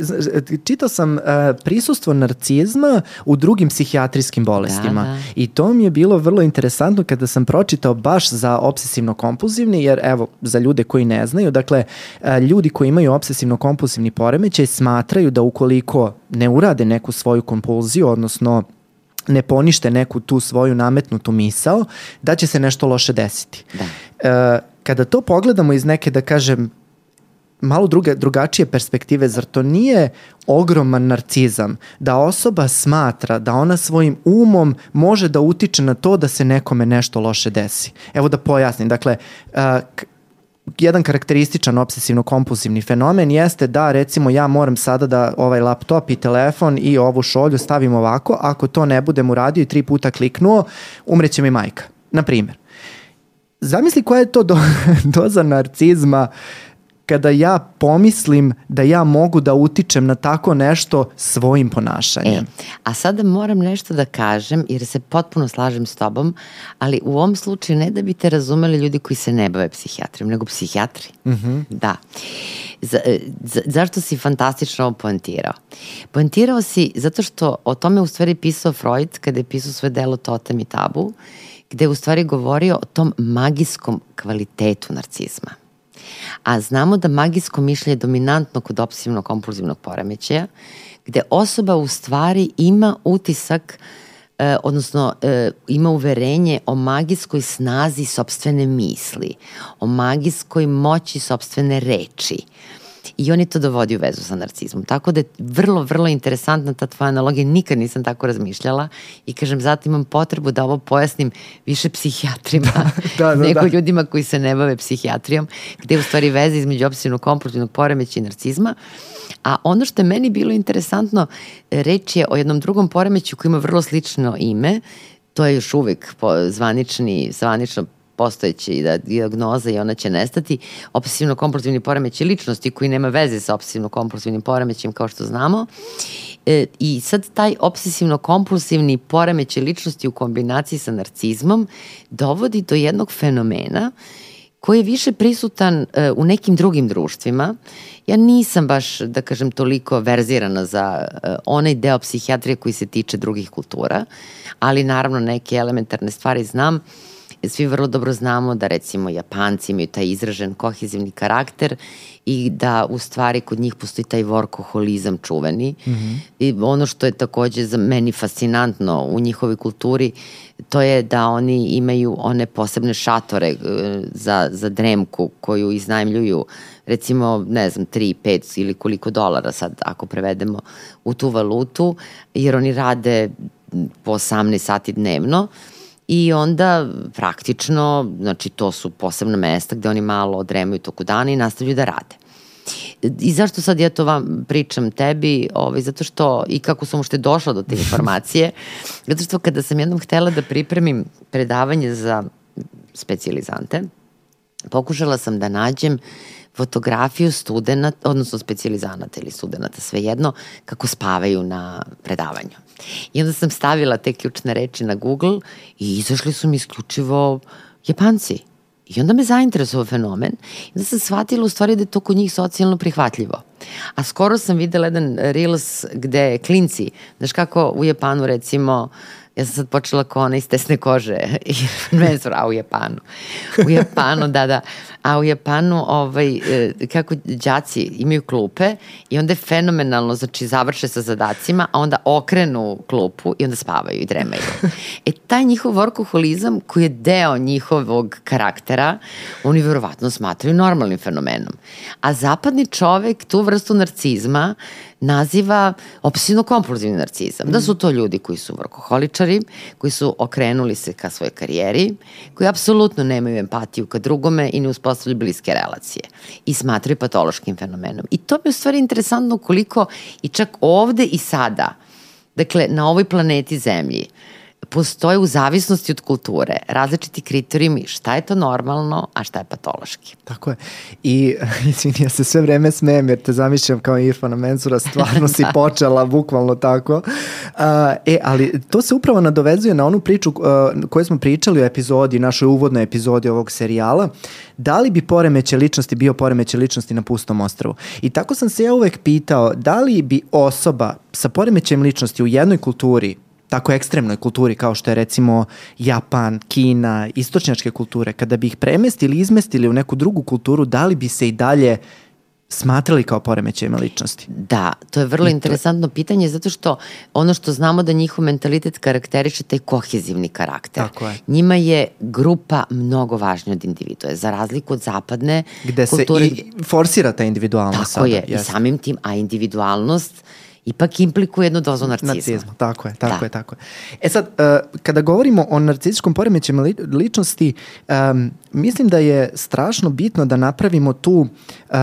čitao sam uh, prisustvo narcizma u drugim psihijatrijskim bolestima da, da. i to mi je bilo vrlo interesantno kada sam pročitao baš za obsesivno-kompulzivni, jer evo, za ljude koji ne znaju, dakle, uh, ljudi koji imaju obsesivno-kompulsivni poremećaj smatraju da ukoliko ne urade neku svoju kompulziju, odnosno ne ponište neku tu svoju nametnutu misao, da će se nešto loše desiti. Da. E, kada to pogledamo iz neke, da kažem, malo druge, drugačije perspektive, zar to nije ogroman narcizam da osoba smatra da ona svojim umom može da utiče na to da se nekome nešto loše desi. Evo da pojasnim, dakle, uh, jedan karakterističan obsesivno-kompulsivni fenomen jeste da recimo ja moram sada da ovaj laptop i telefon i ovu šolju stavim ovako, ako to ne budem uradio i tri puta kliknuo, umreće mi majka, na primjer. Zamisli koja je to do, doza narcizma kada ja pomislim da ja mogu da utičem na tako nešto svojim ponašanjem. E, a sada moram nešto da kažem, jer se potpuno slažem s tobom, ali u ovom slučaju ne da bi te razumeli ljudi koji se ne bave psihijatrijom, nego psihijatri. Mm -hmm. Da. Za, e, za, zašto si fantastično ovo poentirao? Poentirao si zato što o tome u stvari pisao Freud kada je pisao svoje delo Totem i tabu, gde je u stvari govorio o tom magijskom kvalitetu narcizma a znamo da magijsko mišljenje je dominantno kod obsesivnog kompulzivnog poremećaja, gde osoba u stvari ima utisak e, odnosno e, ima uverenje o magijskoj snazi sobstvene misli, o magijskoj moći sobstvene reči. I on je to dovodi u vezu sa narcizmom. Tako da je vrlo, vrlo interesantna ta tvoja analogija. Nikad nisam tako razmišljala i kažem, zato imam potrebu da ovo pojasnim više psihijatrima da, da, da, nego da. ljudima koji se ne bave psihijatrijom, gde je u stvari veza između obsesivnog kompulsivnog poremeća i narcizma. A ono što je meni bilo interesantno, reč je o jednom drugom poremeću koji ima vrlo slično ime, to je još uvek zvanični, zvanično postojeće da diagnoza i ona će nestati. Obsesivno-kompulsivni poremećaj ličnosti koji nema veze sa obsesivno-kompulsivnim poremećajem kao što znamo. E, I sad taj obsesivno-kompulsivni poremećaj ličnosti u kombinaciji sa narcizmom dovodi do jednog fenomena koji je više prisutan e, u nekim drugim društvima. Ja nisam baš, da kažem, toliko verzirana za e, onaj deo psihijatrije koji se tiče drugih kultura, ali naravno neke elementarne stvari znam svi vrlo dobro znamo da recimo Japanci imaju taj izražen kohezivni karakter i da u stvari kod njih postoji taj vorkoholizam čuveni. Mm -hmm. I ono što je takođe za meni fascinantno u njihovoj kulturi, to je da oni imaju one posebne šatore e, za, za dremku koju iznajmljuju recimo, ne znam, 3, 5 ili koliko dolara sad ako prevedemo u tu valutu, jer oni rade po 18 sati dnevno i onda praktično, znači to su posebna mesta gde oni malo odremaju toku dana i nastavljaju da rade. I zašto sad ja to vam pričam tebi? Ovaj, zato što, i kako sam ušte došla do te informacije, zato što kada sam jednom htela da pripremim predavanje za specializante, pokušala sam da nađem fotografiju studenta, odnosno specializanata ili studenta, svejedno, kako spavaju na predavanju. I onda sam stavila te ključne reči na Google i izašli su mi isključivo Japanci. I onda me zainteresovao fenomen i onda sam shvatila u stvari da je to kod njih socijalno prihvatljivo. A skoro sam videla jedan reels gde klinci, znaš kako u Japanu recimo Ja sam sad počela kao ona iz tesne kože, a u Japanu. U Japanu, da, da. A u Japanu, ovaj, e, kako đaci imaju klupe i onda je fenomenalno, znači završe sa zadacima, a onda okrenu klupu i onda spavaju i dremaju. E, taj njihov workoholizam koji je deo njihovog karaktera, oni verovatno smatraju normalnim fenomenom. A zapadni čovek tu vrstu narcizma naziva obsesivno-kompulzivni narcizam. Mm. Da su to ljudi koji su vrkoholičari, koji su okrenuli se ka svojoj karijeri, koji apsolutno nemaju empatiju ka drugome i ne uspostavljaju bliske relacije i smatraju patološkim fenomenom. I to bi u stvari interesantno koliko i čak ovde i sada, dakle na ovoj planeti Zemlji, postoje u zavisnosti od kulture različiti kriterijumi šta je to normalno, a šta je patološki. Tako je. I izvini, ja se sve vreme smijem jer te zamišljam kao Irfana Menzura, stvarno si da. počela bukvalno tako. Uh, e, ali to se upravo nadovezuje na onu priču uh, koju smo pričali u epizodi, našoj uvodnoj epizodi ovog serijala, da li bi poremeće ličnosti bio poremeće ličnosti na pustom ostravu. I tako sam se ja uvek pitao da li bi osoba sa poremećem ličnosti u jednoj kulturi tako ekstremnoj kulturi kao što je recimo Japan, Kina, istočnjačke kulture, kada bi ih premestili, izmestili u neku drugu kulturu, da li bi se i dalje smatrali kao poremećajima ličnosti? Da, to je vrlo I interesantno to... pitanje zato što ono što znamo da njihov mentalitet karakteriše taj kohezivni karakter. Tako je. Njima je grupa mnogo važnija od individua, za razliku od zapadne Gde kulture. Gde se i forsira ta individualnost Tako sada. je, jest. i samim tim, a individualnost ipak implikuje jednu dozu narcizma. Narcizma, tako je, tako da. je, tako je. E sad, uh, kada govorimo o narcizičkom poremećaju li, ličnosti, um, mislim da je strašno bitno da napravimo tu uh,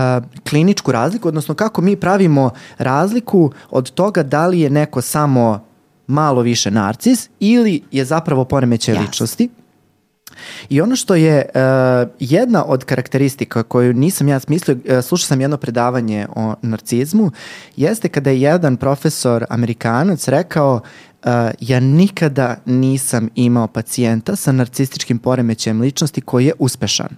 kliničku razliku, odnosno kako mi pravimo razliku od toga da li je neko samo malo više narcis ili je zapravo poremećaj ličnosti. I ono što je uh, jedna od karakteristika koju nisam ja smislio, uh, slušao sam jedno predavanje o narcizmu, jeste kada je jedan profesor amerikanac rekao uh, ja nikada nisam imao pacijenta sa narcističkim poremećajem ličnosti koji je uspešan.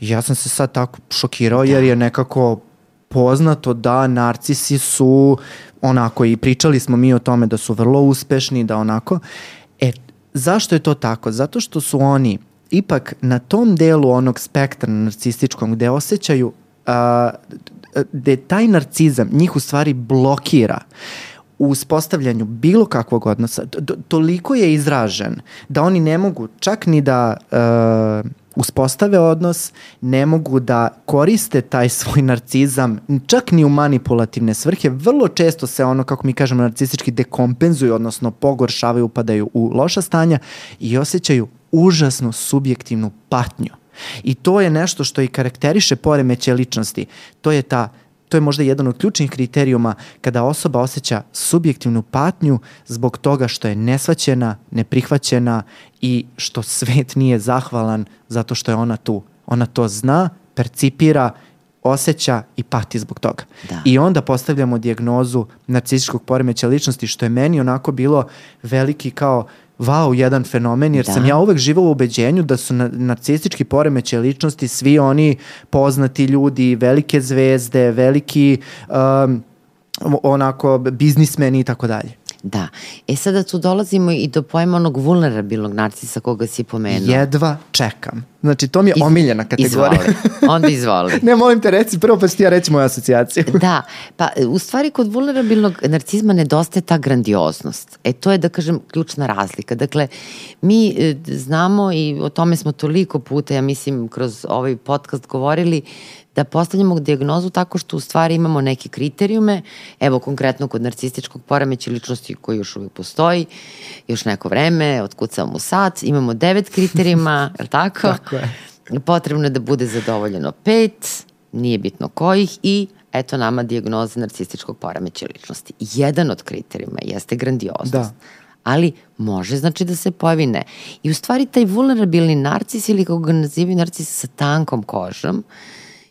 Ja sam se sad tako šokirao da. jer je nekako poznato da narcisi su onako i pričali smo mi o tome da su vrlo uspešni, da onako. E, Zašto je to tako? Zato što su oni ipak na tom delu onog spektra narcističkog gde osjećaju a, gde taj narcizam njih u stvari blokira u uspostavljanju bilo kakvog odnosa, toliko je izražen da oni ne mogu čak ni da uh, uspostave odnos, ne mogu da koriste taj svoj narcizam čak ni u manipulativne svrhe. Vrlo često se ono, kako mi kažemo, narcistički dekompenzuju, odnosno pogoršavaju, upadaju u loša stanja i osjećaju užasnu subjektivnu patnju. I to je nešto što i karakteriše poremeće ličnosti. To je ta to je možda jedan od ključnih kriterijuma kada osoba osjeća subjektivnu patnju zbog toga što je nesvaćena, neprihvaćena i što svet nije zahvalan zato što je ona tu. Ona to zna, percipira, osjeća i pati zbog toga. Da. I onda postavljamo dijagnozu narcističkog poremeća ličnosti, što je meni onako bilo veliki kao wow, jedan fenomen, jer da. sam ja uvek živao u ubeđenju da su narcistički poremeće ličnosti svi oni poznati ljudi, velike zvezde, veliki um, onako biznismeni i tako dalje. Da. E sada tu dolazimo i do pojma onog vulnerabilnog narcisa koga si pomenuo. Jedva čekam. Znači, to mi je Iz- omiljena kategorija. Izvoli. Onda izvoli. ne, molim te, reci prvo pa ću ti ja reći moju asocijaciju. Da, pa u stvari kod vulnerabilnog narcizma nedostaje ta grandioznost. E to je da kažem ključna razlika. Dakle, mi e, znamo i o tome smo toliko puta, ja mislim, kroz ovaj podcast govorili, da postavljamo dijagnozu tako što u stvari imamo neke kriterijume, evo konkretno kod narcističkog poremeća ličnosti koji još uvijek postoji, još neko vreme, otkucamo mu sat, imamo devet kriterijuma, je li tako? Tako je. Potrebno je da bude zadovoljeno pet, nije bitno kojih i eto nama dijagnoza narcističkog poremeća ličnosti. Jedan od kriterijuma jeste grandioznost. Da. Ali može znači da se pojavi ne. I u stvari taj vulnerabilni narcis ili kako ga nazivaju narcis sa tankom kožom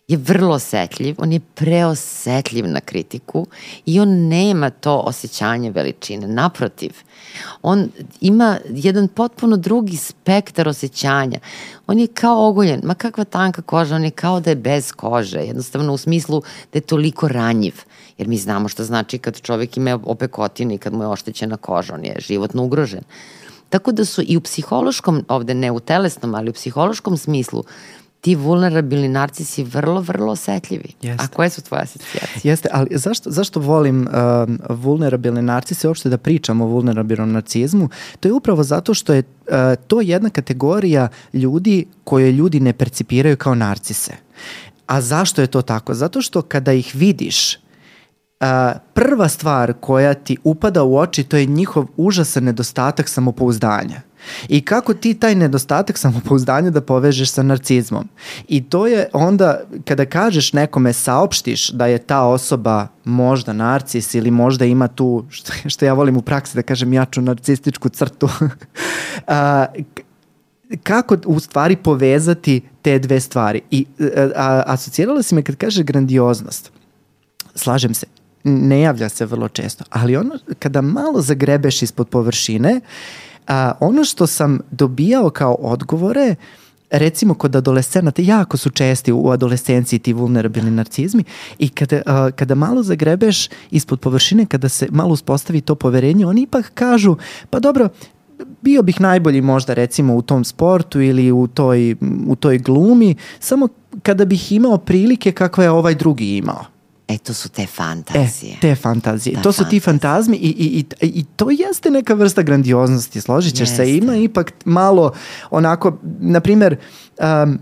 je vrlo osetljiv, on je preosetljiv na kritiku i on nema to osjećanje veličine. Naprotiv, on ima jedan potpuno drugi spektar osjećanja. On je kao ogoljen, ma kakva tanka koža, on je kao da je bez kože, jednostavno u smislu da je toliko ranjiv. Jer mi znamo šta znači kad čovek ima opekotinu i kad mu je oštećena koža, on je životno ugrožen. Tako da su i u psihološkom, ovde ne u telesnom, ali u psihološkom smislu, ti vulnerabilni narcisi vrlo, vrlo osetljivi. Jeste. A koje su tvoje asocijacije? Jeste, ali zašto, zašto volim um, vulnerabilne narcise, uopšte da pričam o vulnerabilnom narcizmu? To je upravo zato što je uh, to jedna kategorija ljudi koje ljudi ne percipiraju kao narcise. A zašto je to tako? Zato što kada ih vidiš, uh, prva stvar koja ti upada u oči to je njihov užasan nedostatak samopouzdanja. I kako ti taj nedostatak samopouzdanja da povežeš sa narcizmom. I to je onda, kada kažeš nekome, saopštiš da je ta osoba možda narcis ili možda ima tu, što, što ja volim u praksi da kažem, jaču narcističku crtu, a, kako u stvari povezati te dve stvari. I a, a, asocirala si me kad kaže grandioznost. Slažem se, ne javlja se vrlo često, ali ono kada malo zagrebeš ispod površine, a, ono što sam dobijao kao odgovore, recimo kod adolescenata, jako su česti u adolescenciji ti vulnerabilni narcizmi i kada, a, kada malo zagrebeš ispod površine, kada se malo uspostavi to poverenje, oni ipak kažu, pa dobro, bio bih najbolji možda recimo u tom sportu ili u toj, u toj glumi, samo kada bih imao prilike kakve je ovaj drugi imao. E, to su te E, fantazije. te fantazije. Da, to su ti fantazije. fantazmi i, i, i, i to jeste neka vrsta grandioznosti, složit ćeš se. Ima ipak malo onako, na primjer, um,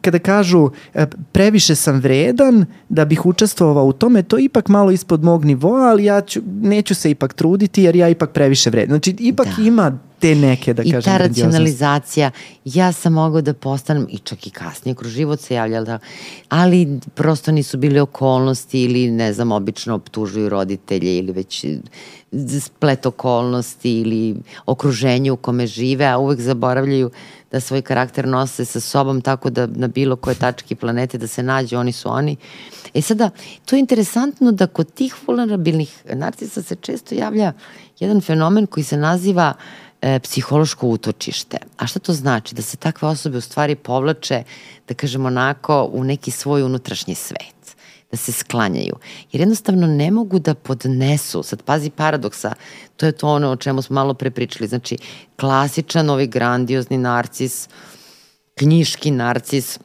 kada kažu e, previše sam vredan da bih učestvovao u tome, to je ipak malo ispod mog nivoa, ali ja ću, neću se ipak truditi jer ja ipak previše vredan. Znači, ipak Da. ima te neke, da I kažem, ta grandioznosti. racionalizacija, ja sam mogao da postanem, i čak i kasnije kroz život se javlja, da, ali prosto nisu bile okolnosti ili ne znam, obično optužuju roditelje ili već splet okolnosti ili okruženje u kome žive, a uvek zaboravljaju da svoj karakter nose sa sobom tako da na bilo koje tački planete da se nađe, oni su oni. E sada, to je interesantno da kod tih vulnerabilnih narcisa se često javlja jedan fenomen koji se naziva e, psihološko utočište. A šta to znači? Da se takve osobe u stvari povlače, da kažemo onako, u neki svoj unutrašnji svet da se sklanjaju. Jer jednostavno ne mogu da podnesu, sad pazi paradoksa, to je to ono o čemu smo malo pre pričali, znači klasičan ovaj grandiozni narcis, knjiški narcis,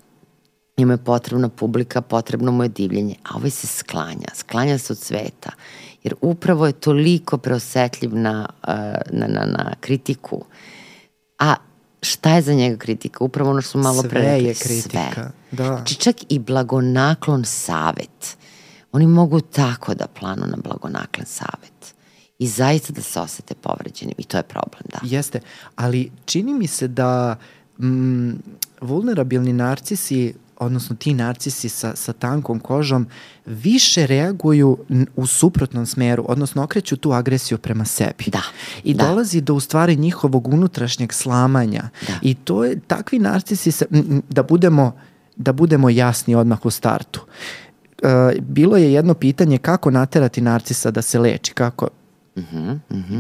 njemu je potrebna publika, potrebno mu je divljenje, a ovaj se sklanja, sklanja se od sveta, jer upravo je toliko preosetljiv na, uh, na, na, na kritiku. A šta je za njega kritika? Upravo ono što smo malo pre Sve rekli. je kritika, Sve. da. Znači čak i blagonaklon savet. Oni mogu tako da planu na blagonaklon savet. I zaista da se osete povređenim. I to je problem, da. Jeste, ali čini mi se da mm, vulnerabilni narcisi, odnosno ti narcisi sa, sa tankom kožom, više reaguju u suprotnom smeru, odnosno okreću tu agresiju prema sebi. Da, I da. dolazi do u stvari njihovog unutrašnjeg slamanja. Da. I to je, takvi narcisi, se, m, da budemo, da budemo jasni odmah u startu. E, bilo je jedno pitanje kako naterati narcisa da se leči, kako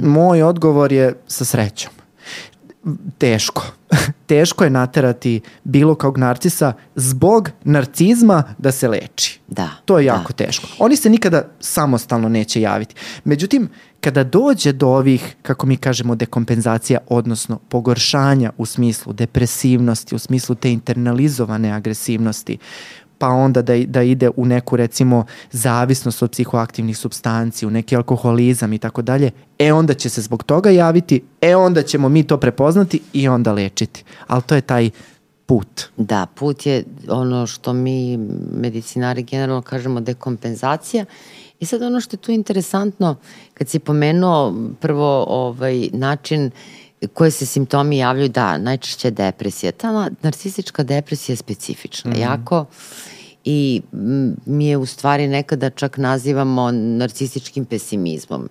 Moj odgovor je sa srećom. Teško. teško je naterati bilo kog narcisa zbog narcizma da se leči. Da. To je jako da. teško. Oni se nikada samostalno neće javiti. Međutim, kada dođe do ovih, kako mi kažemo, dekompenzacija, odnosno pogoršanja u smislu depresivnosti, u smislu te internalizovane agresivnosti, pa onda da, da ide u neku recimo zavisnost od psihoaktivnih substanci, u neki alkoholizam i tako dalje, e onda će se zbog toga javiti, e onda ćemo mi to prepoznati i onda lečiti. Ali to je taj put. Da, put je ono što mi medicinari generalno kažemo dekompenzacija I sad ono što je tu interesantno, kad si pomenuo prvo ovaj način koje se simptomi javljaju, da, najčešće depresija. Ta narcistička depresija je specifična, mm -hmm. jako i mi je u stvari nekada čak nazivamo narcističkim pesimizmom.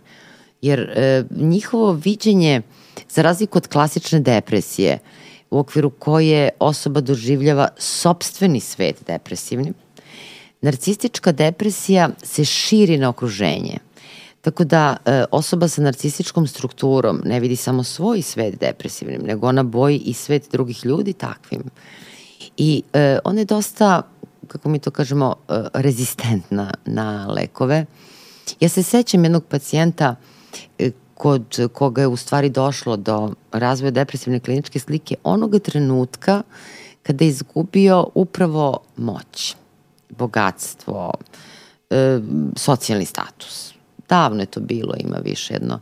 Jer e, njihovo viđenje, za razliku od klasične depresije, u okviru koje osoba doživljava sobstveni svet depresivnim, narcistička depresija se širi na okruženje. Tako da e, osoba sa narcističkom strukturom ne vidi samo svoj svet depresivnim, nego ona boji i svet drugih ljudi takvim. I e, ona je dosta, kako mi to kažemo, e, rezistentna na lekove. Ja se sećam jednog pacijenta kod koga je u stvari došlo do razvoja depresivne kliničke slike onoga trenutka kada je izgubio upravo moć bogatstvo, socijalni status. Davno je to bilo, ima više jedno,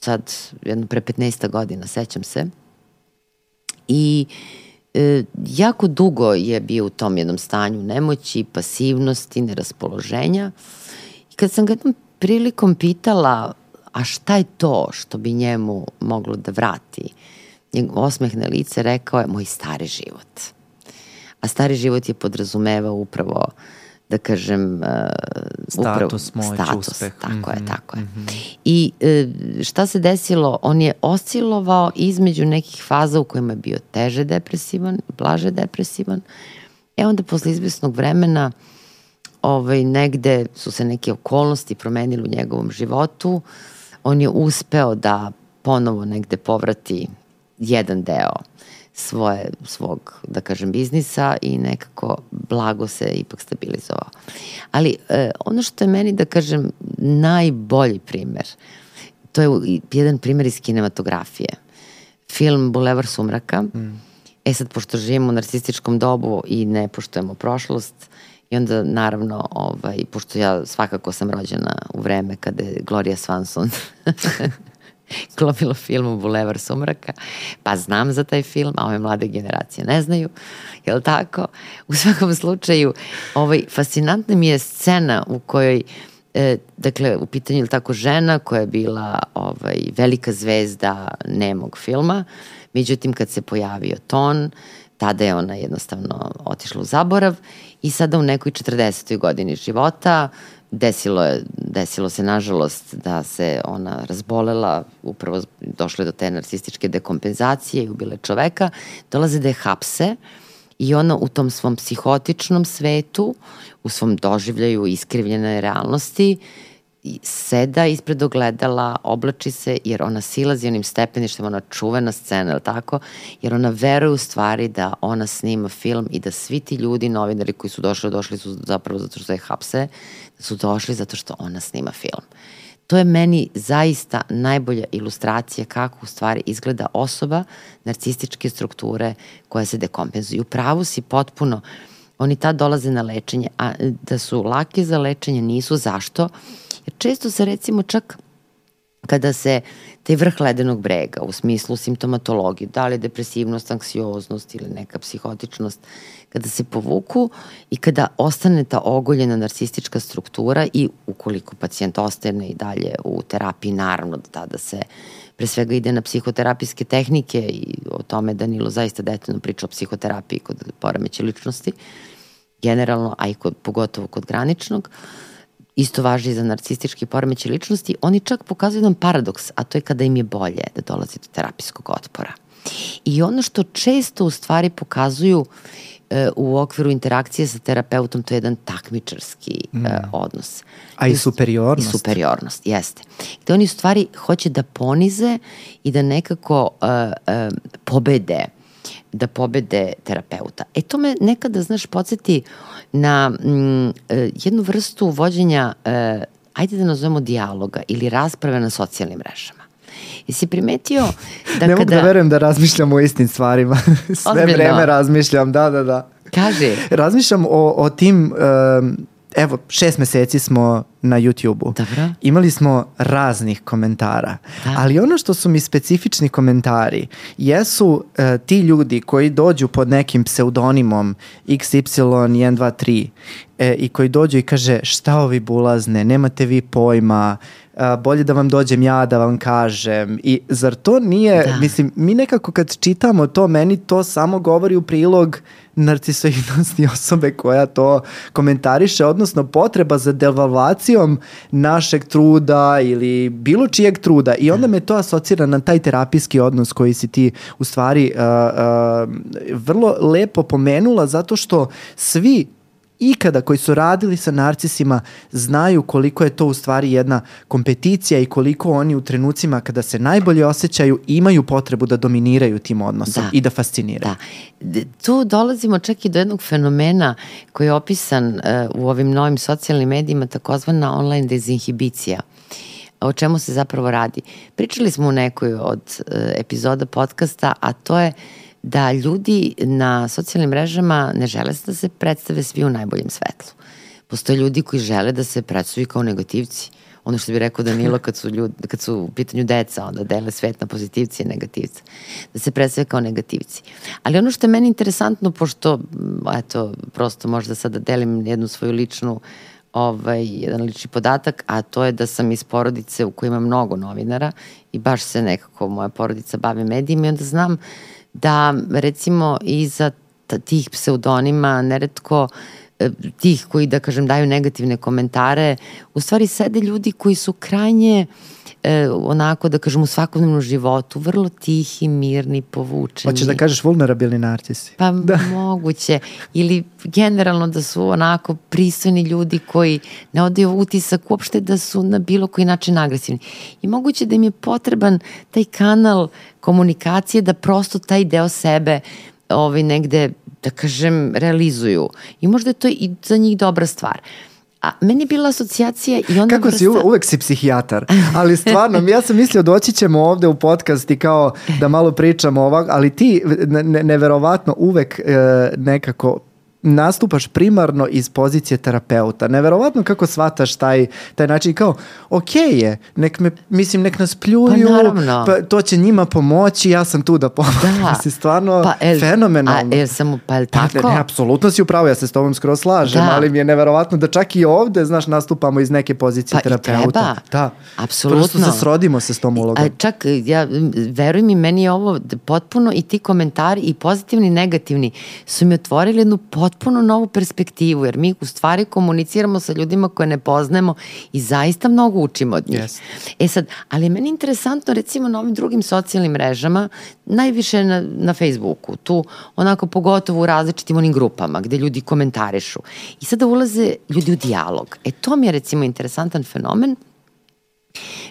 sad jedno pre 15 godina, sećam se. I e, jako dugo je bio u tom jednom stanju nemoći, pasivnosti, neraspoloženja. I kad sam ga jednom prilikom pitala a šta je to što bi njemu moglo da vrati, osmeh na lice rekao je moj stari život a stari život je podrazumevao upravo da kažem uh, status, upravo, moć, status, uspeh. Tako mm -hmm, je, tako je. Mm -hmm. I uh, šta se desilo? On je oscilovao između nekih faza u kojima je bio teže depresivan, blaže depresivan. E onda posle izvesnog vremena ovaj, negde su se neke okolnosti promenili u njegovom životu. On je uspeo da ponovo negde povrati jedan deo svoje, svog, da kažem, biznisa i nekako blago se ipak stabilizovao. Ali e, ono što je meni, da kažem, najbolji primer, to je jedan primer iz kinematografije. Film Bulevar sumraka. Mm. E sad, pošto živimo u narcističkom dobu i ne poštujemo prošlost, I onda, naravno, ovaj, pošto ja svakako sam rođena u vreme kada je Gloria Swanson glumila film Bulevar sumraka, pa znam za taj film, a ove mlade generacije ne znaju, je li tako? U svakom slučaju, ovaj, fascinantna mi je scena u kojoj e, dakle, u pitanju je tako žena koja je bila ovaj, velika zvezda nemog filma, međutim kad se pojavio ton, tada je ona jednostavno otišla u zaborav i sada u nekoj 40. godini života desilo, je, desilo se nažalost da se ona razbolela, upravo došle do te narcističke dekompenzacije i ubile čoveka, dolaze da je hapse i ona u tom svom psihotičnom svetu, u svom doživljaju iskrivljene realnosti, seda ispred ogledala, oblači se, jer ona silazi onim stepeništem, ona čuvena scena, ili tako? Jer ona veruje u stvari da ona snima film i da svi ti ljudi, novinari koji su došli, došli su zapravo zato što je hapse, da su došli zato što ona snima film. To je meni zaista najbolja ilustracija kako u stvari izgleda osoba narcističke strukture koja se dekompenzuje. U pravu si potpuno, oni tad dolaze na lečenje, a da su lake za lečenje nisu zašto? Jer često se recimo čak kada se taj vrh ledenog brega u smislu simptomatologije, da li je depresivnost, anksioznost ili neka psihotičnost, kada se povuku i kada ostane ta ogoljena narcistička struktura i ukoliko pacijent ostane i dalje u terapiji, naravno da tada se pre svega ide na psihoterapijske tehnike i o tome Danilo zaista detaljno priča o psihoterapiji kod poremeće ličnosti, generalno, a i kod, pogotovo kod graničnog, isto važi za narcistički poremeće ličnosti, oni čak pokazuju jedan paradoks, a to je kada im je bolje da dolazi do terapijskog otpora. I ono što često u stvari pokazuju e, u okviru interakcije sa terapeutom, to je jedan takmičarski e, mm. odnos. A i superiornost. I superiornost, jeste. Gde oni u stvari hoće da ponize i da nekako uh, uh, pobede da pobede terapeuta. E to me nekada, znaš, podsjeti na mm, e, jednu vrstu vođenja, e, ajde da nazovemo dijaloga ili rasprave na socijalnim mrežama. Jesi primetio da ne kada... mogu da verujem da razmišljam o istim stvarima. Sve Ozbiljno? vreme razmišljam, da, da, da. Kaže, Razmišljam o, o tim, um, evo, šest meseci smo na YouTube-u. Dobro. Imali smo raznih komentara, Da. ali ono što su mi specifični komentari jesu e, ti ljudi koji dođu pod nekim pseudonimom XY123 e, i koji dođu i kaže šta ovi bulazne, nemate vi pojma, a, bolje da vam dođem ja da vam kažem. I zar to nije, Da. mislim, mi nekako kad čitamo to, meni to samo govori u prilog narcisoidnosti osobe koja to komentariše, odnosno potreba za devalvacijom našeg truda ili bilo čijeg truda. I onda me to asocira na taj terapijski odnos koji si ti u stvari uh, uh, vrlo lepo pomenula zato što svi ikada koji su radili sa narcisima znaju koliko je to u stvari jedna kompeticija i koliko oni u trenucima kada se najbolje osjećaju imaju potrebu da dominiraju tim odnosom Da. i da fasciniraju. Da. Tu dolazimo čak i do jednog fenomena koji je opisan uh, u ovim novim socijalnim medijima, takozvana online dezinhibicija. O čemu se zapravo radi? Pričali smo u nekoj od uh, epizoda podcasta, a to je da ljudi na socijalnim mrežama ne žele da se predstave svi u najboljem svetlu. Postoje ljudi koji žele da se predstavi kao negativci. Ono što bi rekao Danilo kad su, ljudi, kad su u pitanju deca, onda dele svet na pozitivci i negativce. Da se predstave kao negativci. Ali ono što je meni interesantno, pošto, eto, prosto možda sada delim jednu svoju ličnu ovaj, jedan lični podatak, a to je da sam iz porodice u kojoj ima mnogo novinara i baš se nekako moja porodica bavi medijima i onda znam da recimo iza tih pseudonima neretko e, tih koji da kažem daju negativne komentare u stvari sede ljudi koji su krajnje e, onako da kažem u svakodnevnom životu vrlo tihi, mirni, povučeni. Hoćeš da kažeš vulnerabilni narcisi? Pa da. moguće. Ili generalno da su onako pristojni ljudi koji ne odaju utisak uopšte da su na bilo koji način agresivni. I moguće da im je potreban taj kanal komunikacije da prosto taj deo sebe ovaj, negde, da kažem, realizuju. I možda je to i za njih dobra stvar. A meni bila asocijacija i onda Kako si, vrsta- uve- uvek si psihijatar, ali stvarno, ja sam mislio doći ćemo ovde u podcast i kao da malo pričamo ovako, ali ti ne, neverovatno uvek e, nekako nastupaš primarno iz pozicije terapeuta. Neverovatno kako shvataš taj, taj način kao, ok je, nek me, mislim, nek nas pljuju, Pa naravno. pa to će njima pomoći, ja sam tu da pomoći. Da. Mislim, stvarno Pa, el- fenomenalno. A, el, samo, pa je Pa, tako? ne, apsolutno si upravo, ja se s tobom skoro slažem, Da. ali mi je neverovatno da čak i ovde, znaš, nastupamo iz neke pozicije Pa i terapeuta. treba. Da. Apsolutno. Prosto se srodimo se s tom ulogom. A čak, ja, veruj mi, meni je ovo potpuno i ti komentari i pozitivni i negativni su mi otvorili jednu potpuno novu perspektivu, jer mi u stvari komuniciramo sa ljudima koje ne poznajemo i zaista mnogo učimo od njih. Jeste. E sad, ali je meni interesantno recimo na ovim drugim socijalnim mrežama, najviše na, na Facebooku, tu onako pogotovo u različitim onim grupama gde ljudi komentarišu. I sada ulaze ljudi u dijalog. E to mi je recimo interesantan fenomen,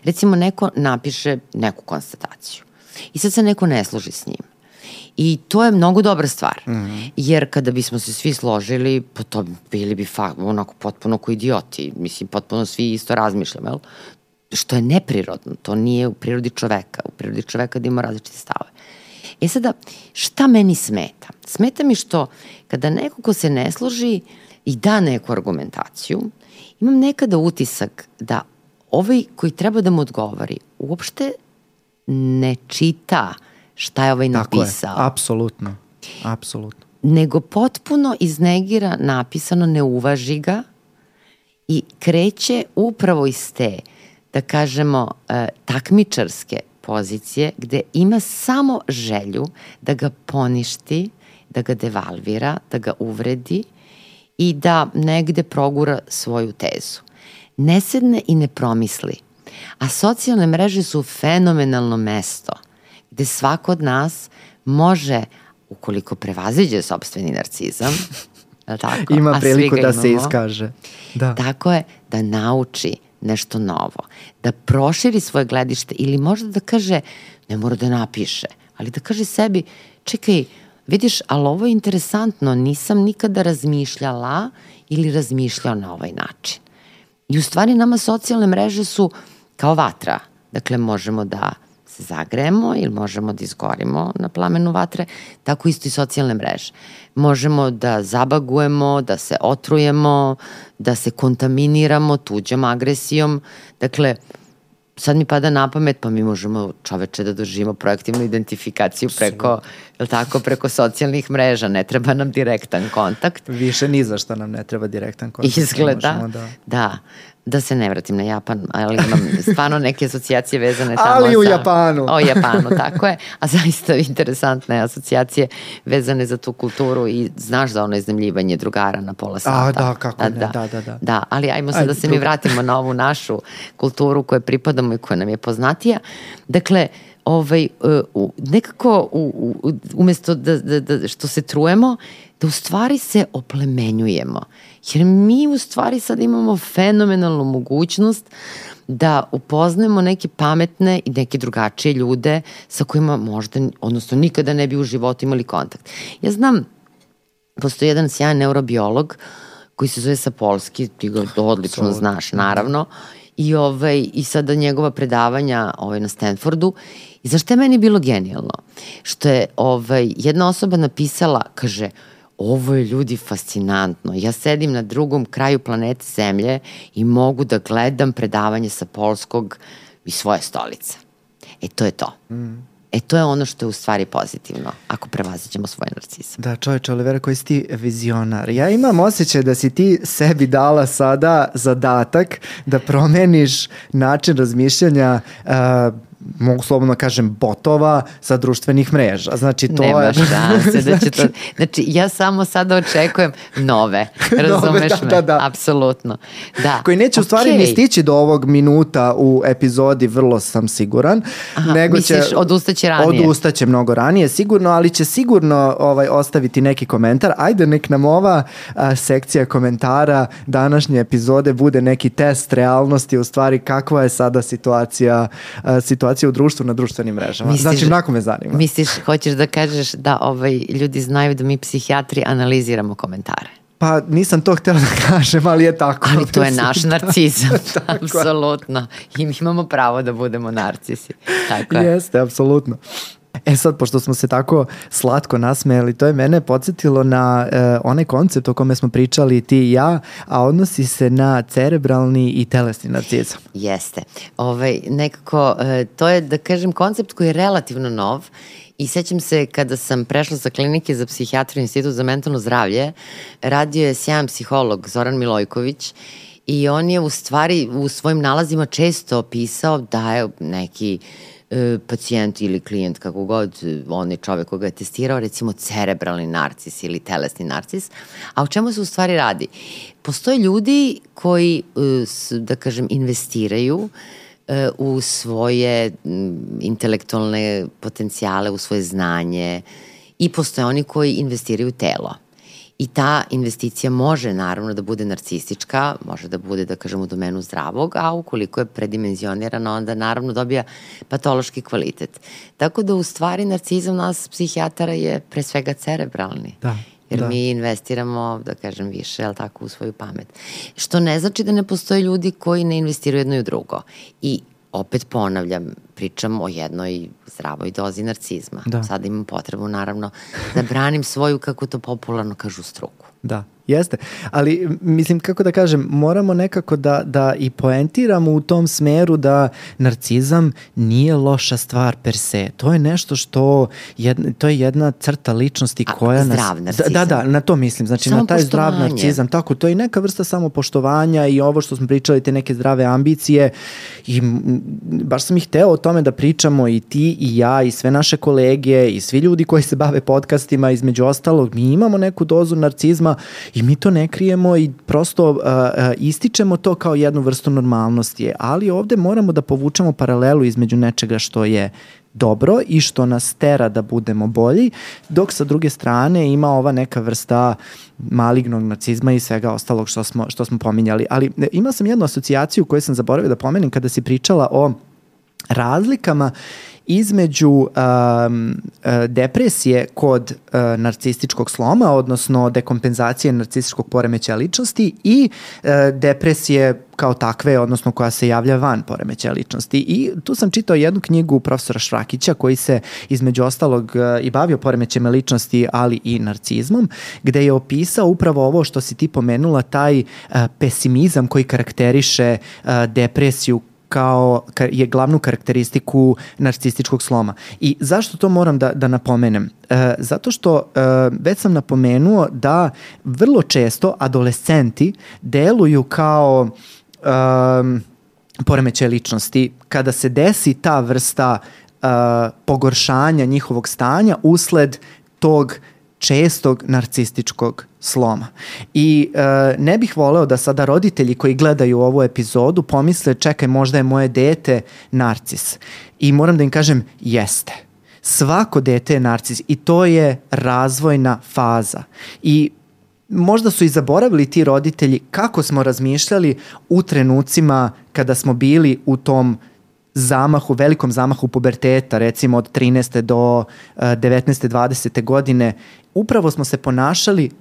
recimo neko napiše neku konstataciju i sad se neko ne složi s njim. I to je mnogo dobra stvar. Mm -hmm. Jer kada bismo se svi složili, pa to bili bi fa, onako potpuno ko idioti. Mislim, potpuno svi isto razmišljamo, jel? Što je neprirodno. To nije u prirodi čoveka. U prirodi čoveka da ima različite stave. E sada, šta meni smeta? Smeta mi što kada neko ko se ne složi i da neku argumentaciju, imam nekada utisak da ovaj koji treba da mu odgovori uopšte ne čita šta je ovaj Tako je, napisao, apsolutno. Apsolutno. nego potpuno iznegira napisano, ne uvaži ga i kreće upravo iz te, da kažemo, e, takmičarske pozicije gde ima samo želju da ga poništi, da ga devalvira, da ga uvredi i da negde progura svoju tezu. Ne sedne i ne promisli. A socijalne mreže su fenomenalno mesto gde svako od nas može, ukoliko prevaziđe sobstveni narcizam, tako? Ima priliku da se imamo, iskaže. Da. Tako je, da nauči nešto novo, da proširi svoje gledište ili možda da kaže, ne mora da napiše, ali da kaže sebi, čekaj, Vidiš, ali ovo je interesantno, nisam nikada razmišljala ili razmišljao na ovaj način. I u stvari nama socijalne mreže su kao vatra. Dakle, možemo da se zagremo ili možemo da izgorimo na plamenu vatre, tako isto i socijalne mreže. Možemo da zabagujemo, da se otrujemo, da se kontaminiramo tuđom agresijom. Dakle, sad mi pada na pamet, pa mi možemo čoveče da doživimo projektivnu identifikaciju preko, je tako, preko socijalnih mreža, ne treba nam direktan kontakt. Više ni za šta nam ne treba direktan kontakt. Izgleda, da. da. Da se ne vratim na Japan, ali imam stvarno neke asocijacije vezane tamo ali u sa, Japanu. O Japanu, tako je. A zaista interesantne asocijacije vezane za tu kulturu i znaš za ono iznemljivanje drugara na pola sata. A, da, kako da, ne, da, da, da. Da, da ali ajmo se Aj, da se mi vratimo na ovu našu kulturu koju pripadamo i koja nam je poznatija. Dakle, ovaj, uh, nekako u, u, umesto da, da, da, što se trujemo, da u stvari se oplemenjujemo. Jer mi u stvari sad imamo fenomenalnu mogućnost da upoznemo neke pametne i neke drugačije ljude sa kojima možda, odnosno nikada ne bi u životu imali kontakt. Ja znam, postoji jedan sjajan neurobiolog koji se zove Sapolski, ti ga odlično znaš, naravno, i, ovaj, i sada njegova predavanja ovaj, na Stanfordu. I zašto je meni bilo genijalno? Što je ovaj, jedna osoba napisala, kaže, ovo je ljudi fascinantno. Ja sedim na drugom kraju planete Zemlje i mogu da gledam predavanje sa polskog i svoje stolice. E, to je to. Mm. E, to je ono što je u stvari pozitivno, ako prevazićemo svoj narcizam. Da, čovječe, Olivera, koji si ti vizionar. Ja imam osjećaj da si ti sebi dala sada zadatak da promeniš način razmišljanja uh, mogu slobodno kažem, botova sa društvenih mreža. Znači, to Nema je... šanse da će to... Znači-, znači, ja samo sada očekujem nove, razumeš nove, da, me? Da, da. Apsolutno. Da. Koji neće okay. u stvari ni stići do ovog minuta u epizodi, vrlo sam siguran. Aha, nego misliš, će, odustaće ranije? Odustaće mnogo ranije, sigurno, ali će sigurno ovaj, ostaviti neki komentar. Ajde, nek nam ova a, sekcija komentara današnje epizode bude neki test realnosti, u stvari kakva je sada situacija, a, situacija situacija u društvu na društvenim mrežama. Misliš, znači, nako me zanima. Misliš, hoćeš da kažeš da ovaj, ljudi znaju da mi psihijatri analiziramo komentare? Pa nisam to htela da kažem, ali je tako. Ali to je naš narcizam, apsolutno. I mi imamo pravo da budemo narcisi. Tako je. Jeste, apsolutno. E sad, pošto smo se tako slatko nasmejali, to je mene podsjetilo na e, onaj koncept o kome smo pričali ti i ja, a odnosi se na cerebralni i telesni narcizam. Jeste. Ovaj, nekako, e, to je, da kažem, koncept koji je relativno nov I sećam se kada sam prešla sa klinike za psihijatriju institut za mentalno zdravlje, radio je sjajan psiholog Zoran Milojković i on je u stvari u svojim nalazima često opisao da je neki uh, pacijent ili klijent, kako god, on je čovek koga je testirao, recimo cerebralni narcis ili telesni narcis. A o čemu se u stvari radi? Postoje ljudi koji, e, da kažem, investiraju e, u svoje intelektualne potencijale, u svoje znanje i postoje oni koji investiraju telo. I ta investicija može naravno da bude narcistička, može da bude, da kažem, u domenu zdravog, a ukoliko je predimenzionirana, onda naravno dobija patološki kvalitet. Tako da u stvari narcizam nas psihijatara je pre svega cerebralni. Da. Jer da. mi investiramo, da kažem, više, ali tako, u svoju pamet. Što ne znači da ne postoje ljudi koji ne investiraju jedno i drugo. I opet ponavljam, pričam o jednoj zdravoj dozi narcizma. Da. Sada imam potrebu, naravno, da branim svoju, kako to popularno kažu, struku. Da. Jeste, ali mislim kako da kažem, moramo nekako da, da i poentiramo u tom smeru da narcizam nije loša stvar per se. To je nešto što, jedna, to je jedna crta ličnosti koja A, zdrav nas... Da, da, da, na to mislim, znači na taj zdrav narcizam, tako, to je neka vrsta samopoštovanja i ovo što smo pričali, te neke zdrave ambicije. I baš sam ih hteo o tome da pričamo i ti i ja i sve naše kolege i svi ljudi koji se bave podcastima. Između ostalog, mi imamo neku dozu narcizma I mi to ne krijemo i prosto uh, ističemo to kao jednu vrstu normalnosti. Ali ovde moramo da povučemo paralelu između nečega što je dobro i što nas tera da budemo bolji, dok sa druge strane ima ova neka vrsta malignog nacizma i svega ostalog što smo, što smo pominjali. Ali e, imao sam jednu asocijaciju koju sam zaboravio da pomenem kada si pričala o razlikama između um, uh, depresije kod uh, narcističkog sloma, odnosno dekompenzacije narcističkog poremećaja ličnosti i uh, depresije kao takve, odnosno koja se javlja van poremećaja ličnosti. I tu sam čitao jednu knjigu profesora Šrakića koji se između ostalog uh, i bavio poremećajima ličnosti, ali i narcizmom, gde je opisao upravo ovo što si ti pomenula, taj uh, pesimizam koji karakteriše uh, depresiju kao je glavnu karakteristiku narcističkog sloma. I zašto to moram da, da napomenem? E, zato što e, već sam napomenuo da vrlo često adolescenti deluju kao e, poremeće ličnosti kada se desi ta vrsta e, pogoršanja njihovog stanja usled tog čestog narcističkog sloma. I e, ne bih voleo da sada roditelji koji gledaju ovu epizodu pomisle čekaj možda je moje dete narcis. I moram da im kažem jeste. Svako dete je narcis i to je razvojna faza. I možda su i zaboravili ti roditelji kako smo razmišljali u trenucima kada smo bili u tom zamahu, velikom zamahu puberteta, recimo od 13. do 19. 20. godine, upravo smo se ponašali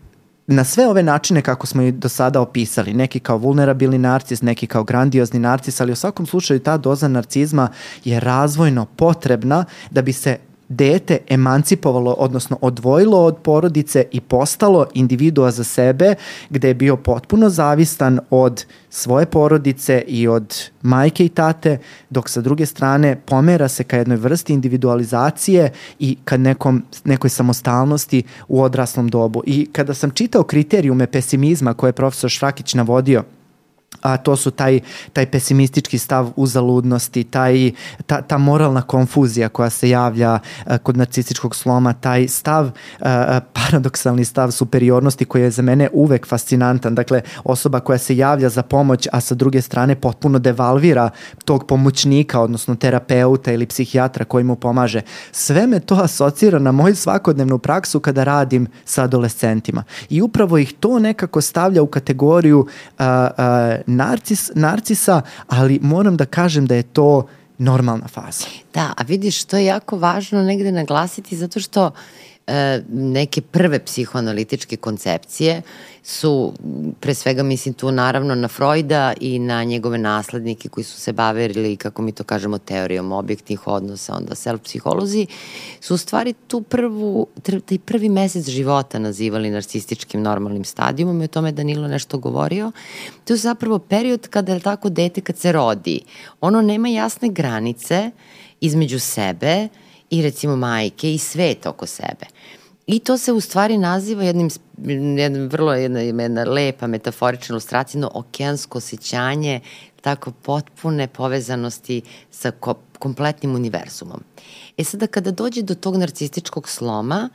na sve ove načine kako smo i do sada opisali, neki kao vulnerabilni narcis, neki kao grandiozni narcis, ali u svakom slučaju ta doza narcizma je razvojno potrebna da bi se dete emancipovalo, odnosno odvojilo od porodice i postalo individua za sebe, gde je bio potpuno zavistan od svoje porodice i od majke i tate, dok sa druge strane pomera se ka jednoj vrsti individualizacije i ka nekom, nekoj samostalnosti u odraslom dobu. I kada sam čitao kriterijume pesimizma koje je profesor Šrakić navodio, a to su taj, taj pesimistički stav uzaludnosti, taj, ta, ta moralna konfuzija koja se javlja a, kod narcističkog sloma, taj stav, a, paradoksalni stav superiornosti koji je za mene uvek fascinantan. Dakle, osoba koja se javlja za pomoć, a sa druge strane potpuno devalvira tog pomoćnika, odnosno terapeuta ili psihijatra koji mu pomaže. Sve me to asocira na moju svakodnevnu praksu kada radim sa adolescentima. I upravo ih to nekako stavlja u kategoriju a, a, narcis, narcisa, ali moram da kažem da je to normalna faza. Da, a vidiš, to je jako važno negde naglasiti zato što neke prve psihoanalitičke koncepcije su, pre svega mislim tu naravno na Freuda i na njegove naslednike koji su se bavili, kako mi to kažemo, teorijom objektnih odnosa, onda self-psiholozi, su u stvari tu prvu, taj prvi mesec života nazivali narcističkim normalnim stadijumom i o tome Danilo nešto govorio. To je zapravo period kada je tako dete kad se rodi. Ono nema jasne granice između sebe i recimo majke i sveta oko sebe. I to se u stvari naziva jednim, jednim vrlo jedna, jedna lepa metaforična ilustracija, no okeansko osjećanje tako potpune povezanosti sa ko, kompletnim univerzumom. E sada kada dođe do tog narcističkog sloma,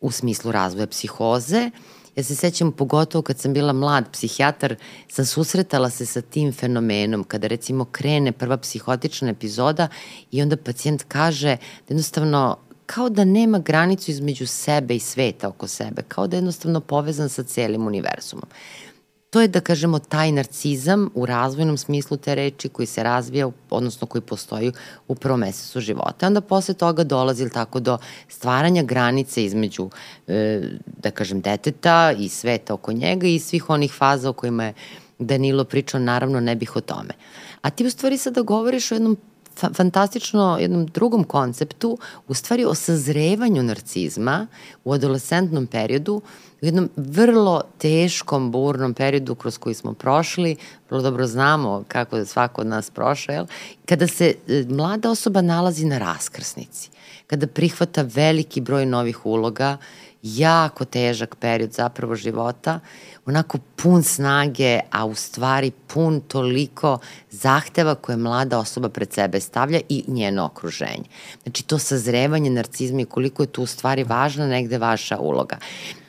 u smislu razvoja psihoze, Ja se sećam pogotovo kad sam bila mlad psihijatar, sam susretala se sa tim fenomenom, kada recimo krene prva psihotična epizoda i onda pacijent kaže da jednostavno kao da nema granicu između sebe i sveta oko sebe, kao da je jednostavno povezan sa celim univerzumom. To je, da kažemo, taj narcizam u razvojnom smislu te reči koji se razvija, odnosno koji postoji u prvom mesecu života. Onda posle toga dolazi tako do stvaranja granice između, e, da kažem, deteta i sveta oko njega i svih onih faza o kojima je Danilo pričao, naravno ne bih o tome. A ti u stvari sada govoriš o jednom fantastično jednom drugom konceptu, u stvari o sazrevanju narcizma u adolescentnom periodu, u jednom vrlo teškom, burnom periodu kroz koji smo prošli, vrlo dobro znamo kako je svako od nas prošao, jel? kada se e, mlada osoba nalazi na raskrsnici, kada prihvata veliki broj novih uloga, jako težak period zapravo života, onako pun snage, a u stvari pun toliko zahteva koje mlada osoba pred sebe stavlja i njeno okruženje. Znači to sazrevanje narcizma i koliko je tu u stvari važna negde vaša uloga.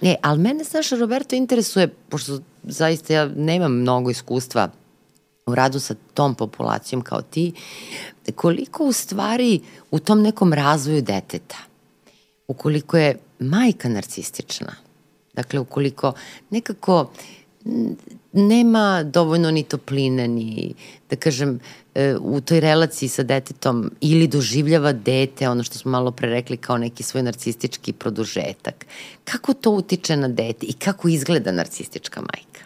E, ali mene, znaš, Roberto, interesuje, pošto zaista ja nemam mnogo iskustva u radu sa tom populacijom kao ti, koliko u stvari u tom nekom razvoju deteta, ukoliko je majka narcistična, Dakle, ukoliko nekako nema dovoljno ni topline, ni, da kažem, e, u toj relaciji sa detetom ili doživljava dete, ono što smo malo pre rekli, kao neki svoj narcistički produžetak. Kako to utiče na dete i kako izgleda narcistička majka?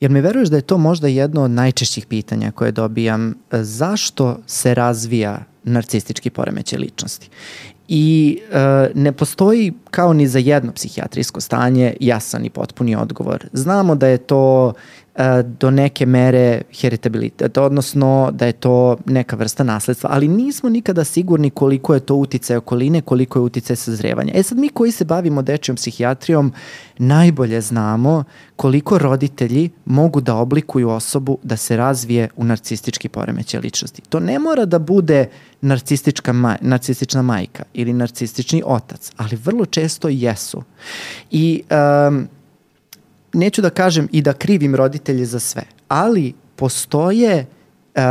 Jer mi veruješ da je to možda jedno od najčešćih pitanja koje dobijam. Zašto se razvija narcistički poremećaj ličnosti? I e, ne postoji kao ni za jedno psihijatrijsko stanje jasan i potpuni odgovor. Znamo da je to do neke mere heritabilitet, odnosno da je to neka vrsta nasledstva, ali nismo nikada sigurni koliko je to uticaj okoline, koliko je uticaj sazrevanja. E sad mi koji se bavimo dečijom psihijatrijom najbolje znamo koliko roditelji mogu da oblikuju osobu da se razvije u narcistički poremećaj ličnosti. To ne mora da bude narcistička maj, narcistična majka ili narcistični otac, ali vrlo često jesu. I um, neću da kažem i da krivim roditelje za sve, ali postoje uh,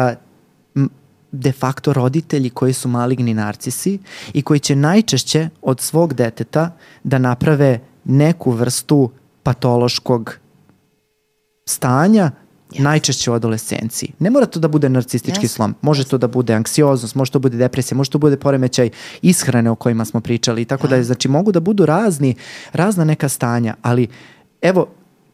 de facto roditelji koji su maligni narcisi i koji će najčešće od svog deteta da naprave neku vrstu patološkog stanja Yes. najčešće u adolescenciji. Ne mora to da bude narcistički yes. slom, može yes. to da bude anksioznost, može to da bude depresija, može to da bude poremećaj ishrane o kojima smo pričali i tako da. da znači mogu da budu razni, razna neka stanja, ali evo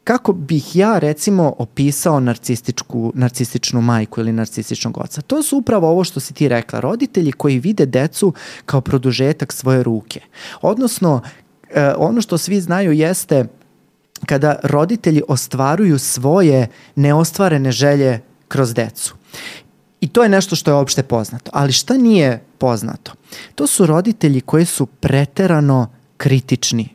kako bih ja recimo opisao narcističku, narcističnu majku ili narcističnog oca? To su upravo ovo što si ti rekla, roditelji koji vide decu kao produžetak svoje ruke. Odnosno, eh, ono što svi znaju jeste kada roditelji ostvaruju svoje neostvarene želje kroz decu. I to je nešto što je opšte poznato. Ali šta nije poznato? To su roditelji koji su preterano kritični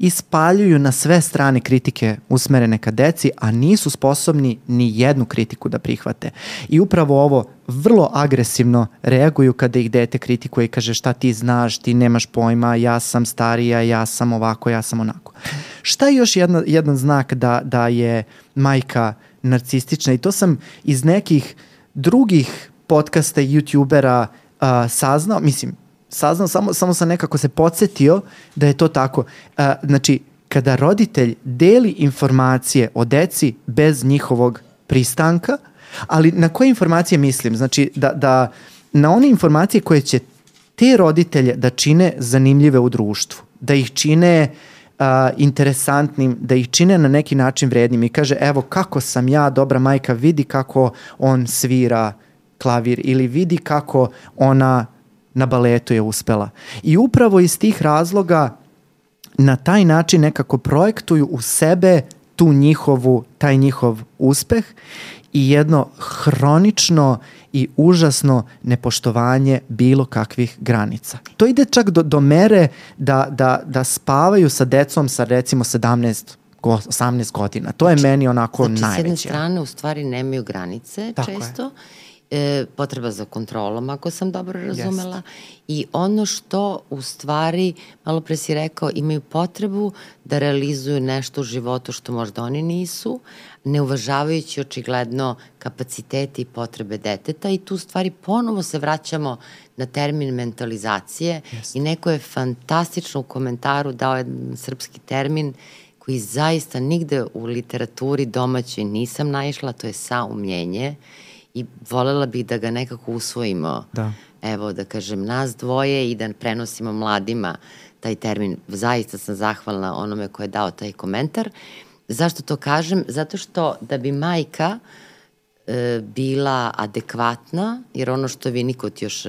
i spaljuju na sve strane kritike usmerene ka deci, a nisu sposobni ni jednu kritiku da prihvate. I upravo ovo vrlo agresivno reaguju kada ih dete kritikuje i kaže šta ti znaš, ti nemaš pojma, ja sam starija, ja sam ovako, ja sam onako. Šta je još jedna, jedan znak da, da je majka narcistična i to sam iz nekih drugih podcasta youtubera uh, saznao, mislim, saznao, samo, samo sam nekako se podsjetio da je to tako. Uh, znači, kada roditelj deli informacije o deci bez njihovog pristanka, ali na koje informacije mislim? Znači, da, da na one informacije koje će te roditelje da čine zanimljive u društvu, da ih čine uh, interesantnim, da ih čine na neki način vrednim i kaže evo kako sam ja dobra majka, vidi kako on svira klavir ili vidi kako ona na baletu je uspela. I upravo iz tih razloga na taj način nekako projektuju u sebe tu njihovu, taj njihov uspeh i jedno hronično i užasno nepoštovanje bilo kakvih granica. To ide čak do, do mere da, da, da spavaju sa decom sa recimo 17 18 godina. To je znači, meni onako znači, najveće. Znači, s jedne strane u stvari nemaju granice Tako često je e, potreba za kontrolom, ako sam dobro razumela. Jest. I ono što u stvari, malo pre si rekao, imaju potrebu da realizuju nešto u životu što možda oni nisu, ne uvažavajući očigledno kapacitete i potrebe deteta i tu stvari ponovo se vraćamo na termin mentalizacije Jest. i neko je fantastično u komentaru dao jedan srpski termin koji zaista nigde u literaturi domaćoj nisam naišla, to je saumljenje i volela bih da ga nekako usvojimo. Da. Evo, da kažem, nas dvoje i da prenosimo mladima taj termin. Zaista sam zahvalna onome ko je dao taj komentar. Zašto to kažem? Zato što da bi majka e, bila adekvatna, jer ono što vi nikot još,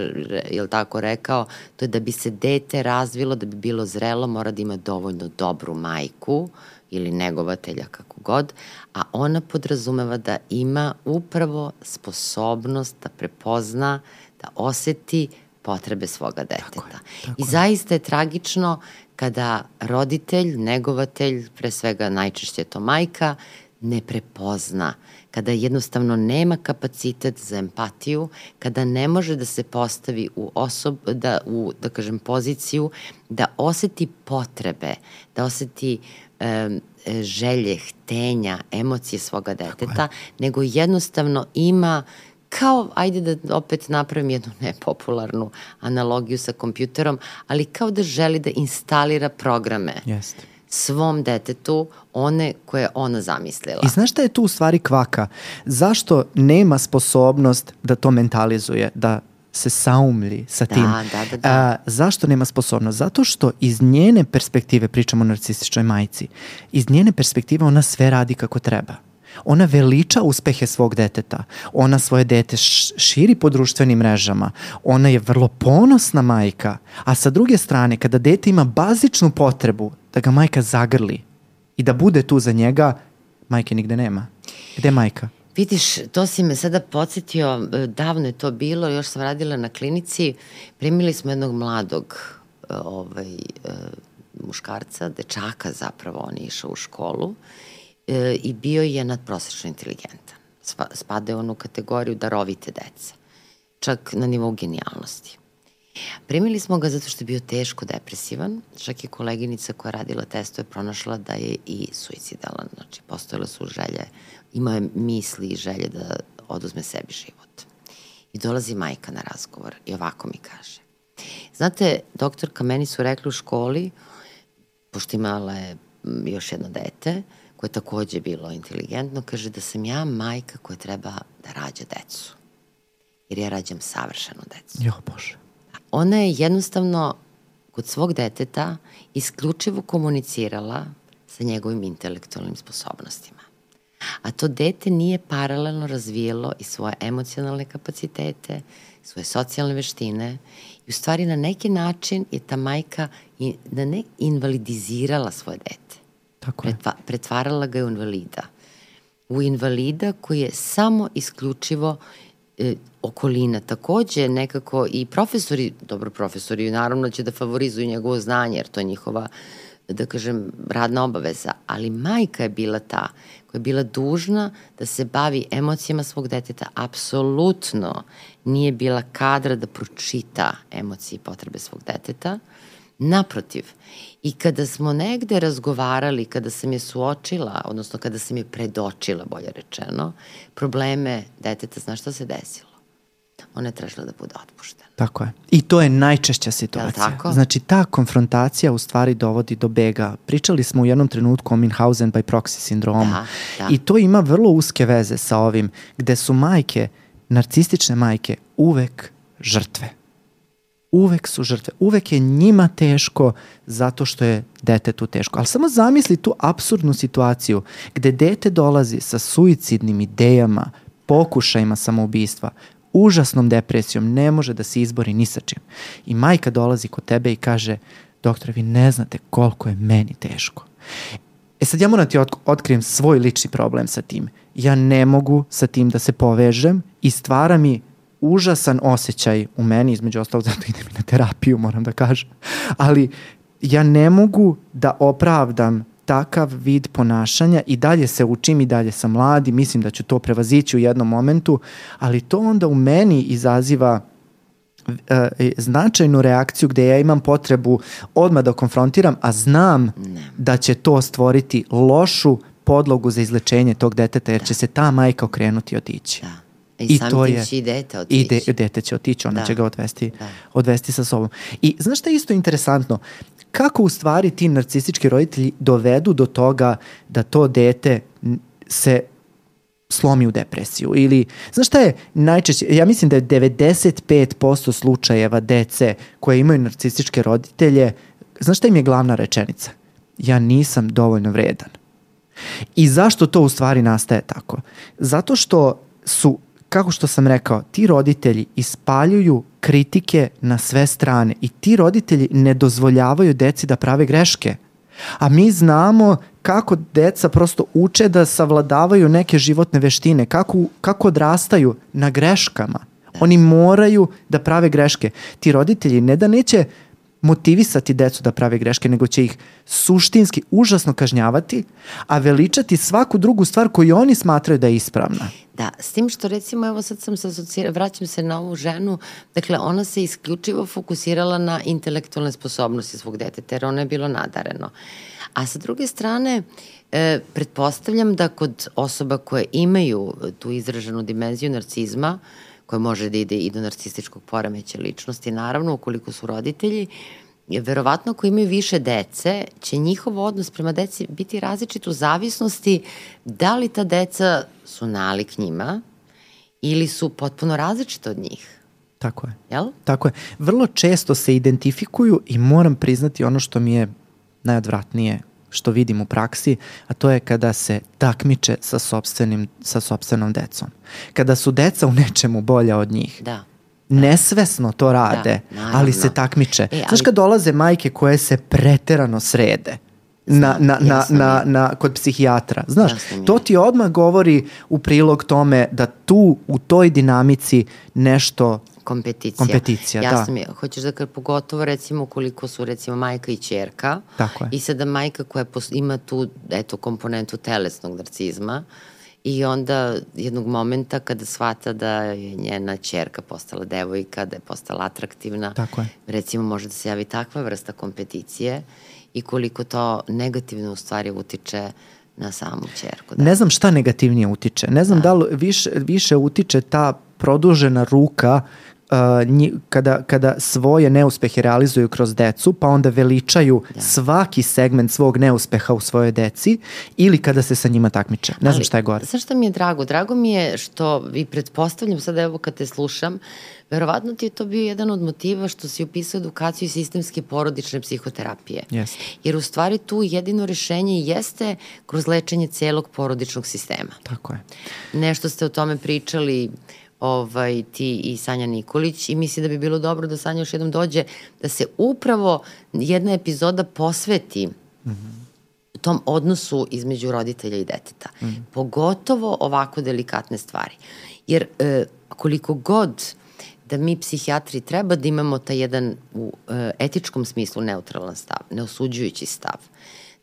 je tako rekao, to je da bi se dete razvilo, da bi bilo zrelo, mora da ima dovoljno dobru majku ili negovatelja, kako god, a ona podrazumeva da ima upravo sposobnost da prepozna, da oseti potrebe svoga deteta. Tako je, tako I zaista je tragično kada roditelj, negovatelj, pre svega najčešće je to majka, ne prepozna, kada jednostavno nema kapacitet za empatiju, kada ne može da se postavi u osob, da, u, da kažem, poziciju, da oseti potrebe, da oseti želje, htenja, emocije svoga deteta, nego jednostavno ima kao, ajde da opet napravim jednu nepopularnu analogiju sa kompjuterom, ali kao da želi da instalira programe. Jeste svom detetu one koje ona zamislila. I znaš šta je tu u stvari kvaka? Zašto nema sposobnost da to mentalizuje, da se saumlji sa Da, tim. da, da, da. A, zašto nema sposobnost? Zato što iz njene perspektive, pričamo o narcističnoj majici, iz njene perspektive ona sve radi kako treba. Ona veliča uspehe svog deteta. Ona svoje dete širi po društvenim mrežama. Ona je vrlo ponosna majka. A sa druge strane, kada dete ima bazičnu potrebu da ga majka zagrli i da bude tu za njega, majke nigde nema. Gde majka? Vidiš, to si me sada podsjetio, e, davno je to bilo, još sam radila na klinici, primili smo jednog mladog e, ovaj, e, muškarca, dečaka zapravo, on je išao u školu i bio je nadprosečno inteligentan. Spa, spade on u kategoriju darovite dece, čak na nivou genijalnosti. Primili smo ga zato što je bio teško depresivan, čak i koleginica koja je radila testove pronašla da je i suicidalan, znači postojale su želje, imao je misli i želje da oduzme sebi život. I dolazi majka na razgovor i ovako mi kaže. Znate, doktorka, meni su rekli u školi, pošto imala je još jedno dete, koje je takođe bilo inteligentno, kaže da sam ja majka koja treba da rađa decu. Jer ja rađam savršenu decu. Jo, Bože. Ona je jednostavno kod svog deteta isključivo komunicirala sa njegovim intelektualnim sposobnostima. A to dete nije paralelno razvijelo i svoje emocionalne kapacitete, svoje socijalne veštine i u stvari na neki način je ta majka i, da ne invalidizirala svoje dete. Tako je. Pretva, pretvarala ga je u invalida. U invalida koji je samo isključivo e, okolina. Takođe nekako i profesori, dobro profesori naravno će da favorizuju njegovo znanje jer to je njihova da kažem, radna obaveza, ali majka je bila ta koja je bila dužna da se bavi emocijama svog deteta, apsolutno nije bila kadra da pročita emocije i potrebe svog deteta, Naprotiv, i kada smo negde razgovarali, kada sam je suočila, odnosno kada sam je predočila, bolje rečeno, probleme deteta, znaš šta se desilo? Ona je tražila da bude otpuštena. Tako je. I to je najčešća situacija. tako? Znači, ta konfrontacija u stvari dovodi do bega. Pričali smo u jednom trenutku o Minhausen by proxy sindromu. Da, da. I to ima vrlo uske veze sa ovim, gde su majke, narcistične majke, uvek žrtve. Uvek su žrtve. Uvek je njima teško zato što je detetu teško. Ali samo zamisli tu absurdnu situaciju gde dete dolazi sa suicidnim idejama, pokušajima samoubistva, užasnom depresijom, ne može da se izbori ni sa čim. I majka dolazi kod tebe i kaže, doktore, vi ne znate koliko je meni teško. E sad ja moram ti otk- otkrijem svoj lični problem sa tim. Ja ne mogu sa tim da se povežem i stvara mi užasan osjećaj u meni, između ostalog zato idem na terapiju, moram da kažem. Ali ja ne mogu da opravdam takav vid ponašanja i dalje se učim i dalje sam mlad i mislim da ću to prevazići u jednom momentu, ali to onda u meni izaziva e, značajnu reakciju gde ja imam potrebu odmah da konfrontiram, a znam Ne. da će to stvoriti lošu podlogu za izlečenje tog deteta, jer će se ta majka okrenuti i otići. Da. I, I I to je- će i dete I otići. de, dete će otići, ona Da. će ga odvesti, Da. odvesti sa sobom. I znaš šta je isto interesantno? Kako u stvari ti narcistički roditelji dovedu do toga da to dete se slomi u depresiju? Ili znaš šta je najčešće ja mislim da je 95% slučajeva dece koje imaju narcističke roditelje znaš šta im je glavna rečenica? Ja nisam dovoljno vredan. I zašto to u stvari nastaje tako? Zato što su kako što sam rekao ti roditelji ispaljuju kritike na sve strane i ti roditelji ne dozvoljavaju deci da prave greške A mi znamo kako deca prosto uče da savladavaju neke životne veštine, kako, kako odrastaju na greškama. Oni moraju da prave greške. Ti roditelji ne da neće motivisati decu da prave greške, nego će ih suštinski užasno kažnjavati, a veličati svaku drugu stvar koju oni smatraju da je ispravna. Da, s tim što recimo, evo sad sam se asocirala, vraćam se na ovu ženu, dakle ona se isključivo fokusirala na intelektualne sposobnosti svog deteta, jer ono je bilo nadareno. A sa druge strane, e, pretpostavljam da kod osoba koje imaju tu izraženu dimenziju narcizma, koja može da ide i do narcističkog poremeća ličnosti, naravno, ukoliko su roditelji, verovatno ako imaju više dece, će njihov odnos prema deci biti različit u zavisnosti da li ta deca su nalik njima ili su potpuno različite od njih. Tako je. Jel? Tako je. Vrlo često se identifikuju i moram priznati ono što mi je najodvratnije što vidim u praksi, a to je kada se takmiče sa, sobstvenim, sa sobstvenom decom. Kada su deca u nečemu bolja od njih. Da. Nesvesno to rade, Da, ali se takmiče. E, ali- Znaš kad dolaze majke koje se preterano srede, na, na, na, jasno na, je. na, kod psihijatra. Znaš, Jasno to ti odmah govori u prilog tome da tu u toj dinamici nešto Kompeticija. Kompeticija, da. Jasno mi je. Hoćeš da kad pogotovo recimo koliko su recimo majka i čerka Tako je. i sada majka koja ima tu eto komponentu telesnog narcizma i onda jednog momenta kada shvata da je njena čerka postala devojka, da je postala atraktivna, Tako je. recimo može da se javi takva vrsta kompeticije i koliko to negativno u stvari utiče na samu čerku. Da. Ne znam šta negativnije utiče. Ne znam da, li više, više utiče ta produžena ruka nji, kada, kada svoje neuspehe realizuju kroz decu, pa onda veličaju Da. svaki segment svog neuspeha u svojoj deci ili kada se sa njima takmiče. Ne znam Ali, šta je gore. Znaš šta mi je drago? Drago mi je što vi pretpostavljam, sad evo kad te slušam, verovatno ti je to bio jedan od motiva što si upisao edukaciju sistemske porodične psihoterapije. Jeste. Jer u stvari tu jedino rešenje jeste kroz lečenje celog porodičnog sistema. Tako je. Nešto ste o tome pričali ovaj, ti i Sanja Nikolić i mislim da bi bilo dobro da Sanja još jednom dođe da se upravo jedna epizoda posveti tom odnosu između roditelja i deteta. Mm. Pogotovo ovako delikatne stvari. Jer e, koliko god da mi psihijatri treba da imamo taj jedan u e, etičkom smislu neutralan stav, neosuđujući stav.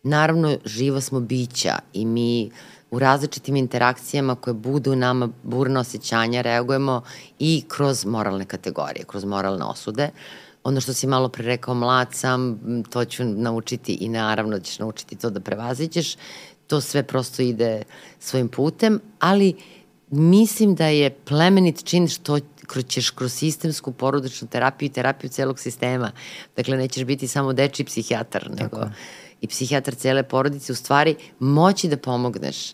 Naravno, živa smo bića i mi u različitim interakcijama koje budu nama burna osjećanja reagujemo i kroz moralne kategorije, kroz moralne osude. Ono što si malo pre rekao, mlad sam, to ću naučiti i naravno ćeš naučiti to da prevaziđeš. To sve prosto ide svojim putem, ali mislim da je plemenit čin što ćeš kroz sistemsku porodičnu terapiju i terapiju celog sistema. Dakle, nećeš biti samo deči psihijatar, nego i psihijatar cele porodice, u stvari moći da pomogneš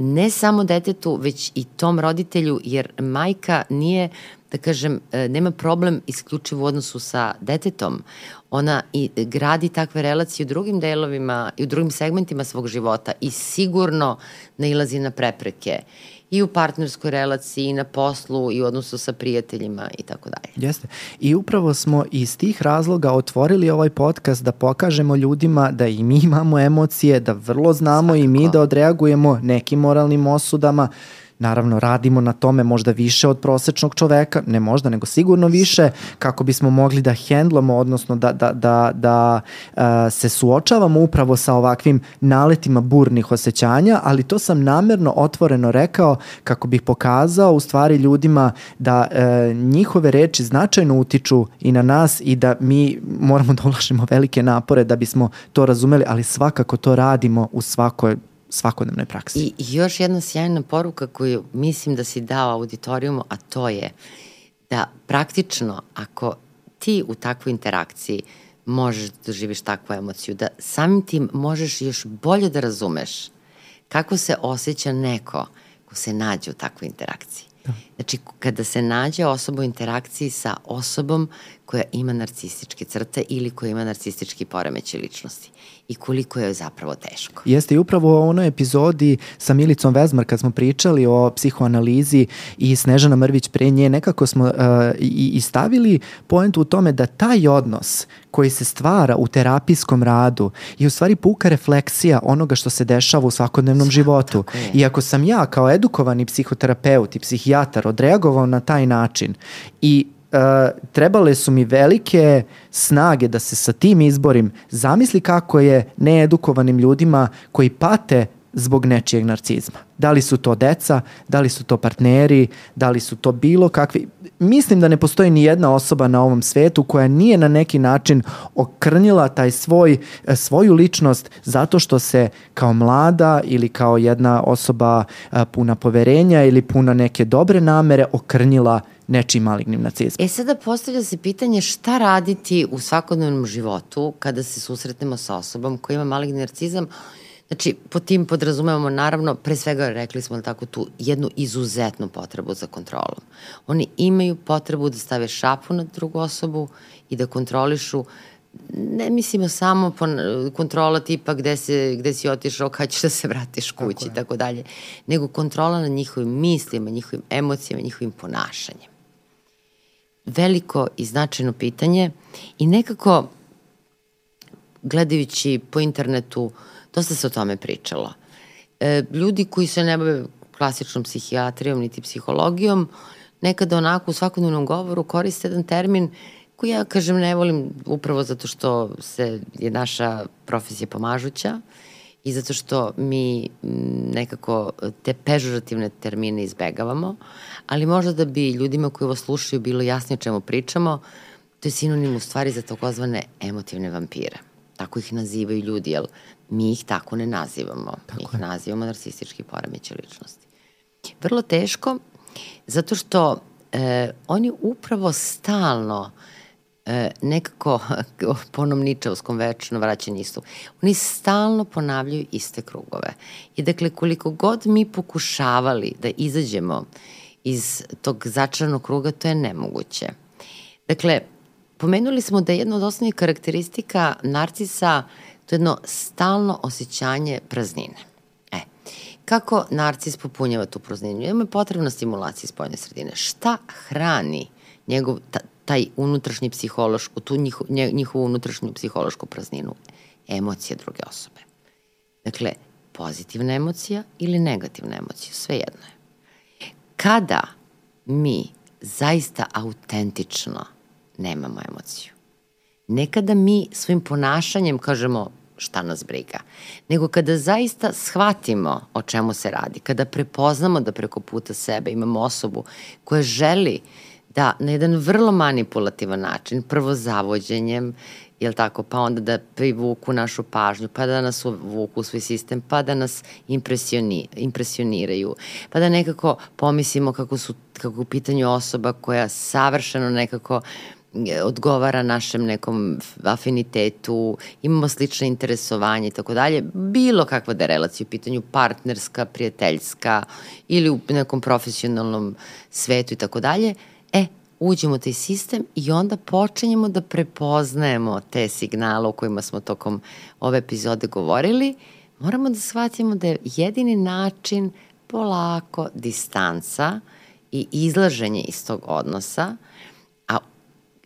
ne samo detetu, već i tom roditelju, jer majka nije, da kažem, e, nema problem isključivo u odnosu sa detetom. Ona i gradi takve relacije u drugim delovima i u drugim segmentima svog života i sigurno nailazi na prepreke i u partnerskoj relaciji, i na poslu, i u odnosu sa prijateljima i tako dalje. Jeste. I upravo smo iz tih razloga otvorili ovaj podcast da pokažemo ljudima da i mi imamo emocije, da vrlo znamo i mi Svakako. da odreagujemo nekim moralnim osudama. Naravno, radimo na tome možda više od prosečnog čoveka, ne možda, nego sigurno više, kako bismo mogli da hendlamo, odnosno da, da, da, da uh, se suočavamo upravo sa ovakvim naletima burnih osjećanja, ali to sam namerno otvoreno rekao kako bih pokazao u stvari ljudima da uh, njihove reči značajno utiču i na nas i da mi moramo da ulažemo velike napore da bismo to razumeli, ali svakako to radimo u svakoj svakodnevnoj praksi. I još jedna sjajna poruka koju mislim da si dao auditorijumu, a to je da praktično ako ti u takvoj interakciji možeš da doživiš takvu emociju, da samim tim možeš još bolje da razumeš kako se osjeća neko ko se nađe u takvoj interakciji. Da. Znači, kada se nađe osoba u interakciji sa osobom koja ima narcističke crte ili koja ima narcistički poremeće ličnosti i koliko je zapravo teško. Jeste i upravo u onoj epizodi sa Milicom Vezmar kad smo pričali o psihoanalizi i Snežana Mrvić pre nje, nekako smo uh, i, i stavili poentu u tome da taj odnos koji se stvara u terapijskom radu je u stvari puka refleksija onoga što se dešava u svakodnevnom Svak- životu. I ako sam ja kao edukovani psihoterapeut i psihijatar odreagovao na taj način i Uh, trebale su mi velike snage da se sa tim izborim. Zamisli kako je needukovanim ljudima koji pate zbog nečijeg narcizma. Da li su to deca, da li su to partneri, da li su to bilo kakvi... Mislim da ne postoji ni jedna osoba na ovom svetu koja nije na neki način okrnjila taj svoj, e, svoju ličnost zato što se kao mlada ili kao jedna osoba a, puna poverenja ili puna neke dobre namere okrnjila nečim malignim nacizmom. E sada postavlja se pitanje šta raditi u svakodnevnom životu kada se susretnemo sa osobom koja ima maligni narcizam. Znači, po tim podrazumevamo naravno, pre svega rekli smo tako tu, jednu izuzetnu potrebu za kontrolom. Oni imaju potrebu da stave šapu na drugu osobu i da kontrolišu ne mislimo samo po kontrola tipa gde, se, gde si otišao, kad ćeš da se vratiš kući i tako dalje, nego kontrola na njihovim mislima, njihovim emocijama, njihovim ponašanjem. Veliko i značajno pitanje i nekako gledajući po internetu dosta se o tome pričalo. E, ljudi koji se ne bave klasičnom psihijatrijom niti psihologijom, nekada onako u svakodnevnom govoru koriste jedan termin koji ja kažem ne volim upravo zato što se je naša profesija pomažuća i zato što mi nekako te pežurativne termine izbegavamo, ali možda da bi ljudima koji ovo slušaju bilo jasnije o čemu pričamo, to je sinonim u stvari za takozvane emotivne vampire. Tako ih nazivaju ljudi, jer mi ih tako ne nazivamo. Tako mi ih je. nazivamo narcistički poremeće ličnosti. Vrlo teško, zato što e, oni upravo stalno e, nekako po onom ničavskom večno vraćanje istu. Oni stalno ponavljaju iste krugove. I dakle, koliko god mi pokušavali da izađemo iz tog začaranog kruga, to je nemoguće. Dakle, pomenuli smo da je jedna od osnovnih karakteristika narcisa to je jedno stalno osjećanje praznine. E, kako narcis popunjava tu prazninu? Ima je potrebna stimulacija spoljne sredine. Šta hrani njegov, ta, taj unutrašnji psihološku, tu njiho, njihovu unutrašnju psihološku prazninu, emocije druge osobe. Dakle, pozitivna emocija ili negativna emocija, sve jedno je. Kada mi zaista autentično nemamo emociju, nekada mi svojim ponašanjem kažemo šta nas briga, nego kada zaista shvatimo o čemu se radi, kada prepoznamo da preko puta sebe imamo osobu koja želi da na jedan vrlo manipulativan način, prvo zavođenjem, jel tako, pa onda da privuku našu pažnju, pa da nas uvuku u svoj sistem, pa da nas impresioni, impresioniraju, pa da nekako pomislimo kako su, kako u pitanju osoba koja savršeno nekako e, odgovara našem nekom afinitetu, imamo slične interesovanje i tako dalje, bilo kakva da je relacija u pitanju partnerska, prijateljska ili u nekom profesionalnom svetu i tako dalje, E, uđemo u taj sistem i onda počinjemo da prepoznajemo te signale o kojima smo tokom ove epizode govorili, moramo da shvatimo da je jedini način polako distanca i izlaženje iz tog odnosa, a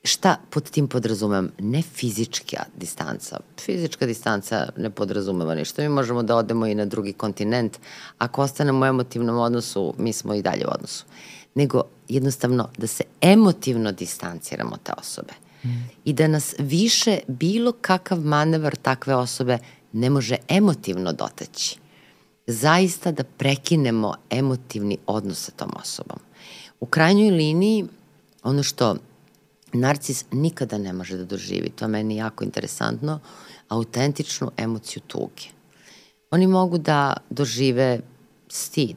šta pod tim podrazumem? Ne fizička distanca. Fizička distanca ne podrazumeva ništa. Mi možemo da odemo i na drugi kontinent. Ako ostanemo u emotivnom odnosu, mi smo i dalje u odnosu nego jednostavno da se emotivno distanciramo te osobe. Mm. I da nas više bilo kakav manevar takve osobe ne može emotivno dotaći. Zaista da prekinemo emotivni odnos sa tom osobom. U krajnjoj liniji, ono što narcis nikada ne može da doživi, to je meni jako interesantno, autentičnu emociju tuge. Oni mogu da dožive stid,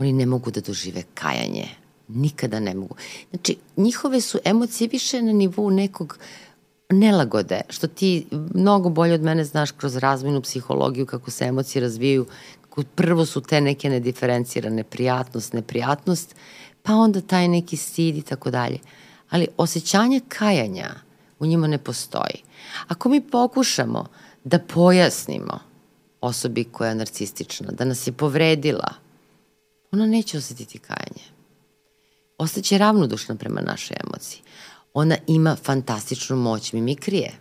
oni ne mogu da dožive kajanje. Nikada ne mogu. Znači, njihove su emocije više na nivou nekog nelagode, što ti mnogo bolje od mene znaš kroz razvojnu psihologiju kako se emocije razvijaju, kako prvo su te neke nediferencirane prijatnost, neprijatnost, pa onda taj neki stid i tako dalje. Ali osjećanje kajanja u njima ne postoji. Ako mi pokušamo da pojasnimo osobi koja je narcistična, da nas je povredila, ona neće osetiti kajanje. Ostaće ravnodušna prema našoj emociji. Ona ima fantastičnu moć mimikrije.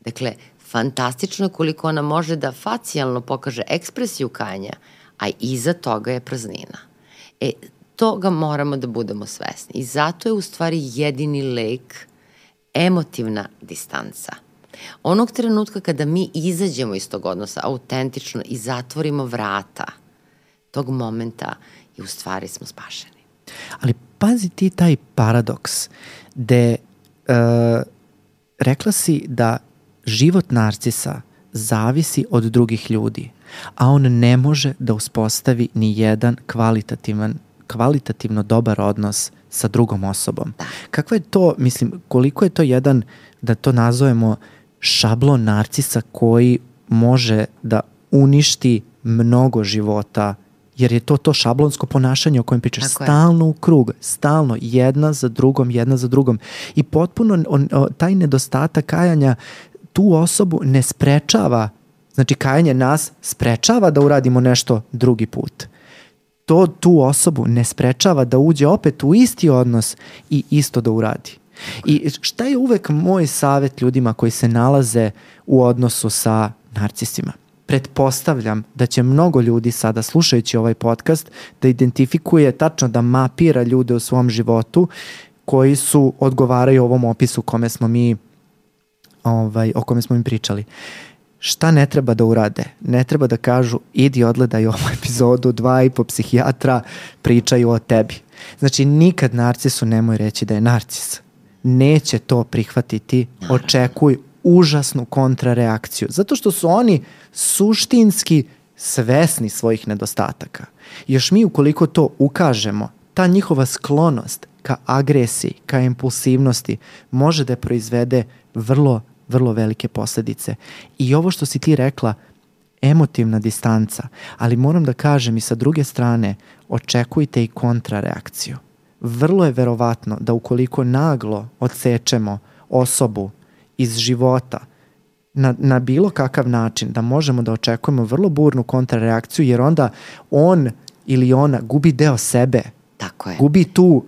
Dakle, fantastično koliko ona može da facijalno pokaže ekspresiju kajanja, a iza toga je praznina. E, toga moramo da budemo svesni. I zato je u stvari jedini lek emotivna distanca. Onog trenutka kada mi izađemo iz tog odnosa autentično i zatvorimo vrata tog momenta, i u stvari smo spašeni. Ali pazi ti taj paradoks gde uh, rekla si da život narcisa zavisi od drugih ljudi, a on ne može da uspostavi ni jedan kvalitativan kvalitativno dobar odnos sa drugom osobom. Kakva je to, mislim, koliko je to jedan, da to nazovemo šablon narcisa koji može da uništi mnogo života jer je to to šablonsko ponašanje o kojem pričaš Tako je. stalno u krug, stalno jedna za drugom, jedna za drugom i potpuno on, o, taj nedostatak kajanja tu osobu ne sprečava znači kajanje nas sprečava da uradimo nešto drugi put to tu osobu ne sprečava da uđe opet u isti odnos i isto da uradi. I šta je uvek moj savet ljudima koji se nalaze u odnosu sa narcisima? Pretpostavljam da će mnogo ljudi sada slušajući ovaj podcast da identifikuje tačno da mapira ljude u svom životu koji su odgovaraju ovom opisu kome smo mi ovaj, o kome smo im pričali. Šta ne treba da urade? Ne treba da kažu idi odgledaj ovu epizodu, dva i po psihijatra pričaju o tebi. Znači nikad narcisu nemoj reći da je narcis. Neće to prihvatiti, očekuj užasnu kontrareakciju. Zato što su oni suštinski svesni svojih nedostataka. Još mi ukoliko to ukažemo, ta njihova sklonost ka agresiji, ka impulsivnosti može da proizvede vrlo, vrlo velike posledice. I ovo što si ti rekla, emotivna distanca, ali moram da kažem i sa druge strane, očekujte i kontrareakciju. Vrlo je verovatno da ukoliko naglo odsečemo osobu iz života na, na bilo kakav način, da možemo da očekujemo vrlo burnu kontrareakciju, jer onda on ili ona gubi deo sebe, Tako je. gubi tu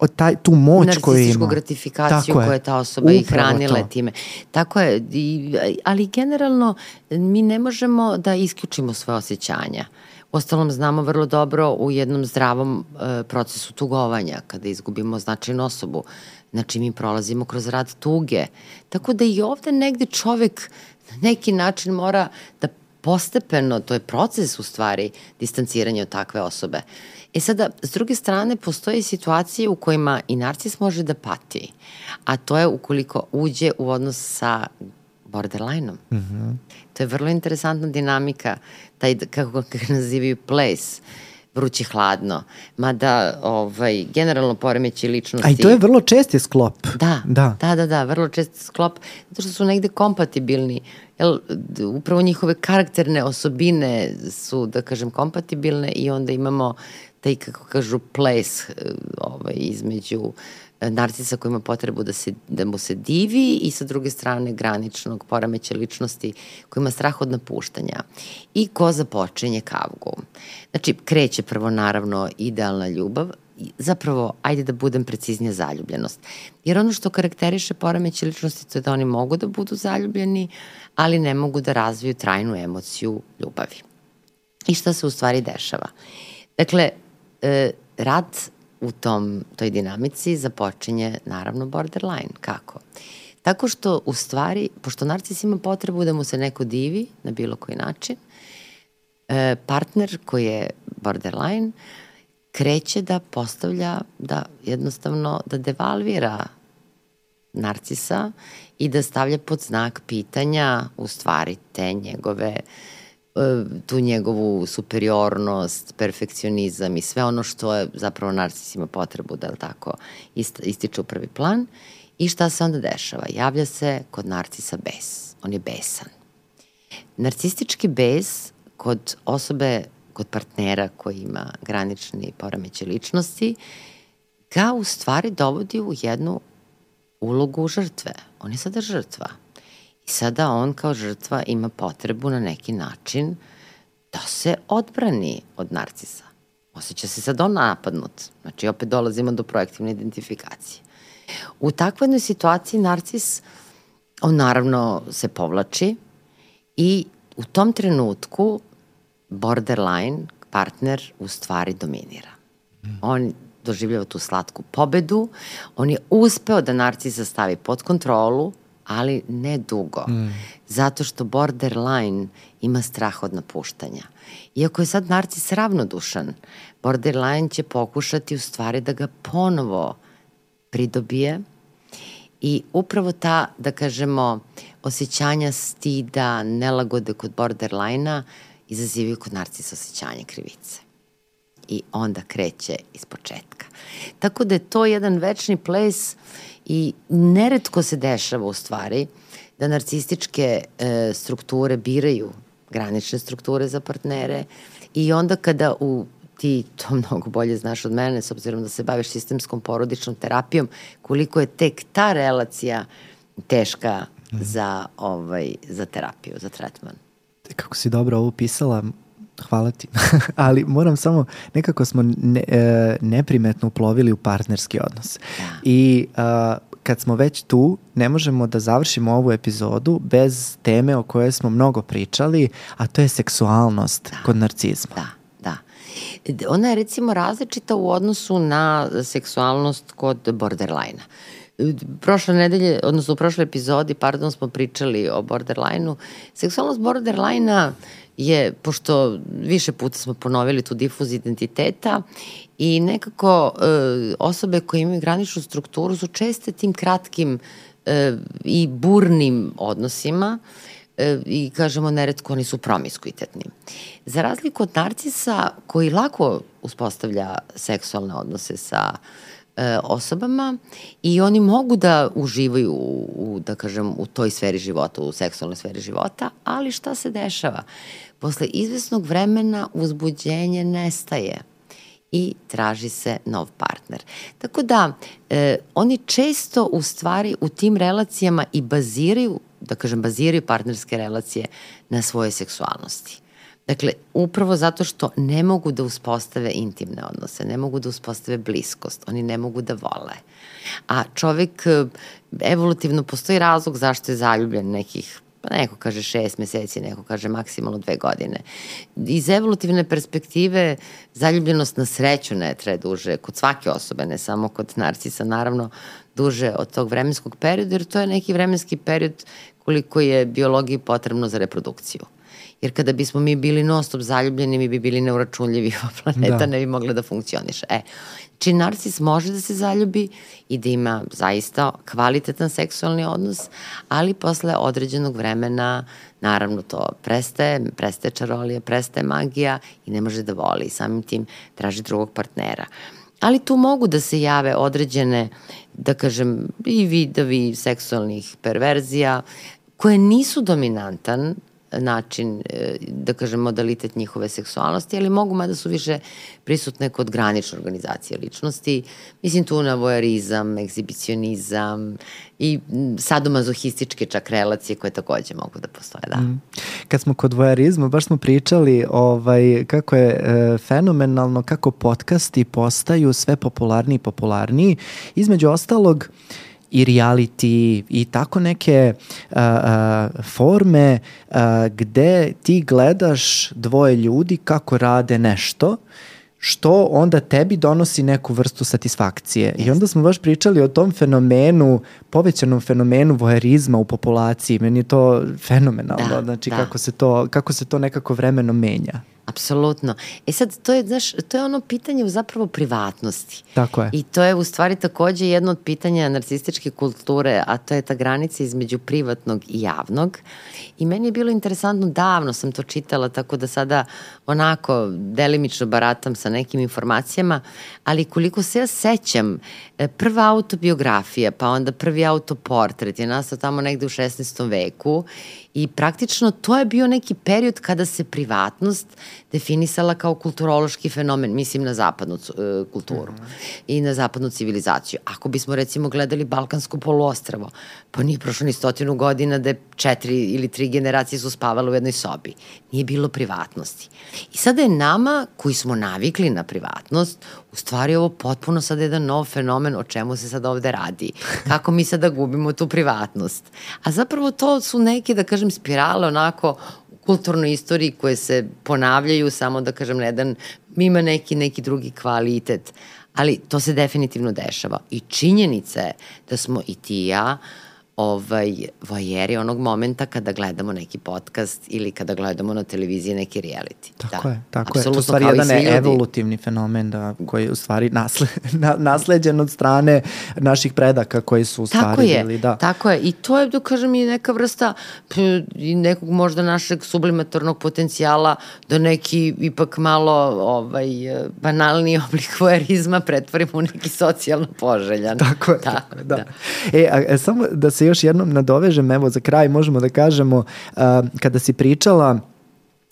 o, taj, tu moć koju ima. narcističku gratifikaciju Tako koju je ta osoba i hranila to. time. Tako je, i, ali generalno mi ne možemo da isključimo svoje osjećanja. Ostalom znamo vrlo dobro u jednom zdravom e, procesu tugovanja, kada izgubimo značajnu osobu. Znači mi prolazimo kroz rad tuge. Tako da i ovde negde čovek na neki način mora da postepeno, to je proces u stvari, distanciranja od takve osobe. E sada, s druge strane, postoje situacije u kojima i narcis može da pati, a to je ukoliko uđe u odnos sa borderline-om. Mm -hmm. To je vrlo interesantna dinamika, taj, kako ga nazivaju, place, vruće hladno, mada ovaj, generalno poremeći ličnosti... A i to je vrlo česti sklop. Da, Da. da, da, da, vrlo čest sklop, zato što su negde kompatibilni, jel, upravo njihove karakterne osobine su, da kažem, kompatibilne i onda imamo taj, kako kažu, place eh, ovaj, između eh, narcisa koji ima potrebu da, se, da mu se divi i sa druge strane graničnog poremeća ličnosti koji ima strah od napuštanja. I ko započinje kavgu? Znači, kreće prvo naravno idealna ljubav, zapravo, ajde da budem preciznija, zaljubljenost. Jer ono što karakteriše poremeće ličnosti to je da oni mogu da budu zaljubljeni, ali ne mogu da razviju trajnu emociju ljubavi. I šta se u stvari dešava? Dakle, e, rad u tom, toj dinamici započinje naravno borderline. Kako? Tako što u stvari, pošto narcis ima potrebu da mu se neko divi na bilo koji način, e, partner koji je borderline kreće da postavlja, da jednostavno da devalvira narcisa i da stavlja pod znak pitanja u stvari te njegove e, tu njegovu superiornost, perfekcionizam i sve ono što je zapravo narcis ima potrebu da je tako ist, ističe u prvi plan i šta se onda dešava? Javlja se kod narcisa bes. On je besan. Narcistički bes kod osobe, kod partnera koji ima granični poremeće ličnosti, ga u stvari dovodi u jednu ulogu žrtve. On je sada žrtva. I sada on kao žrtva ima potrebu na neki način da se odbrani od narcisa. Osjeća se sad on napadnut. Znači, opet dolazimo do projektivne identifikacije. U takvoj jednoj situaciji narcis, on naravno se povlači i u tom trenutku borderline partner u stvari dominira. On doživljava tu slatku pobedu, on je uspeo da narcisa stavi pod kontrolu, ali ne dugo. Mm. Zato što borderline ima strah od napuštanja. Iako je sad narcis ravnodušan, borderline će pokušati u stvari da ga ponovo pridobije i upravo ta, da kažemo, osjećanja stida, nelagode kod borderline-a izazivaju kod narcisa osjećanje krivice. i onda kreće iz početka. Tako da je to jedan večni ples i neretko se dešava u stvari da narcističke e, strukture biraju granične strukture za partnere i onda kada u ti to mnogo bolje znaš od mene, s obzirom da se baviš sistemskom porodičnom terapijom, koliko je tek ta relacija teška mm. za, ovaj, za terapiju, za tretman. Kako si dobro ovo pisala, hvala ti. Ali moram samo, nekako smo ne, e, neprimetno uplovili u partnerski odnos. Da. I a, kad smo već tu, ne možemo da završimo ovu epizodu bez teme o kojoj smo mnogo pričali, a to je seksualnost da. kod narcizma. Da, da. Ona je recimo različita u odnosu na seksualnost kod borderline-a prošle nedelje, odnosno u prošloj epizodi, pardon, smo pričali o borderline-u. Seksualnost borderline-a je, pošto više puta smo ponovili tu difuz identiteta i nekako e, osobe koje imaju graničnu strukturu su česte tim kratkim e, i burnim odnosima e, i kažemo neretko oni su promiskuitetni. Za razliku od narcisa koji lako uspostavlja seksualne odnose sa e, osobama i oni mogu da uživaju u, u, da kažem, u toj sferi života, u seksualnoj sferi života, ali šta se dešava? Posle izvesnog vremena uzbuđenje nestaje i traži se nov partner. Tako da e, oni često u stvari u tim relacijama i baziraju, da kažem baziraju partnerske relacije na svoje seksualnosti. Dakle, upravo zato što ne mogu da uspostave intimne odnose, ne mogu da uspostave bliskost, oni ne mogu da vole. A čovek, e, evolutivno postoji razlog zašto je zaljubljen nekih pa neko kaže šest meseci, neko kaže maksimalno dve godine. Iz evolutivne perspektive zaljubljenost na sreću ne traje duže kod svake osobe, ne samo kod narcisa, naravno duže od tog vremenskog perioda, jer to je neki vremenski period koliko je biologiji potrebno za reprodukciju. Jer kada bismo mi bili non stop zaljubljeni, mi bi bili neuračunljivi, ova planeta da. ne bi mogla da funkcioniše. E, Či narcis može da se zaljubi i da ima zaista kvalitetan seksualni odnos, ali posle određenog vremena naravno to prestaje, prestaje čarolija, prestaje magija i ne može da voli. Samim tim traži drugog partnera. Ali tu mogu da se jave određene, da kažem, i vidovi seksualnih perverzija koje nisu dominantan način, e, da kažem, modalitet njihove seksualnosti, ali mogu mada su više prisutne kod granične organizacije ličnosti. Mislim tu na vojarizam, egzibicionizam i sadomazohističke čak relacije koje takođe mogu da postoje, da. Mm. Kad smo kod vojarizma, baš smo pričali ovaj, kako je e, fenomenalno, kako podcasti postaju sve popularniji i popularniji. Između ostalog, i reality i tako neke uh, uh, forme uh, gde ti gledaš dvoje ljudi kako rade nešto što onda tebi donosi neku vrstu satisfakcije. Yes. I onda smo baš pričali o tom fenomenu, povećanom fenomenu vojerizma u populaciji. Meni je to fenomenalno, da, znači da. Kako, se to, kako se to nekako vremeno menja. Apsolutno. E sad, to je, znaš, to je ono pitanje u zapravo privatnosti. Tako je. I to je u stvari takođe jedno od pitanja narcističke kulture, a to je ta granica između privatnog i javnog. I meni je bilo interesantno, davno sam to čitala, tako da sada onako delimično baratam sa nekim informacijama, ali koliko se ja sećam, e, prva autobiografija, pa onda prvi autoportret je nastao tamo negde u 16. veku I praktično to je bio neki period kada se privatnost definisala kao kulturološki fenomen, mislim na zapadnu uh, kulturu mm -hmm. i na zapadnu civilizaciju. Ako bismo recimo gledali Balkansko poluostravo, pa nije prošlo ni stotinu godina da je četiri ili tri generacije su spavale u jednoj sobi. Nije bilo privatnosti. I sada je nama, koji smo navikli na privatnost, u stvari ovo potpuno sada jedan nov fenomen o čemu se sad ovde radi. Kako mi sada gubimo tu privatnost. A zapravo to su neke, da kažem, spirale onako kulturnoj istoriji koje se ponavljaju samo da kažem na jedan, ima neki, neki drugi kvalitet. Ali to se definitivno dešava. I činjenica je da smo i ti i ja ovaj, vojeri onog momenta kada gledamo neki podcast ili kada gledamo na televiziji neki reality. Tako da. je, tako je. To je u stvari jedan evolutivni fenomen da, koji je u stvari nasle, na, nasleđen od strane naših predaka koji su u stvari tako je, bili. Da. Tako je, i to je, da kažem, i neka vrsta i nekog možda našeg sublimatornog potencijala da neki ipak malo ovaj, banalni oblik vojerizma pretvorimo u neki socijalno poželjan. Tako je, tako, tako da. da. E, a, a, e, samo da se još jednom nadovežem, evo za kraj možemo da kažemo, uh, kada si pričala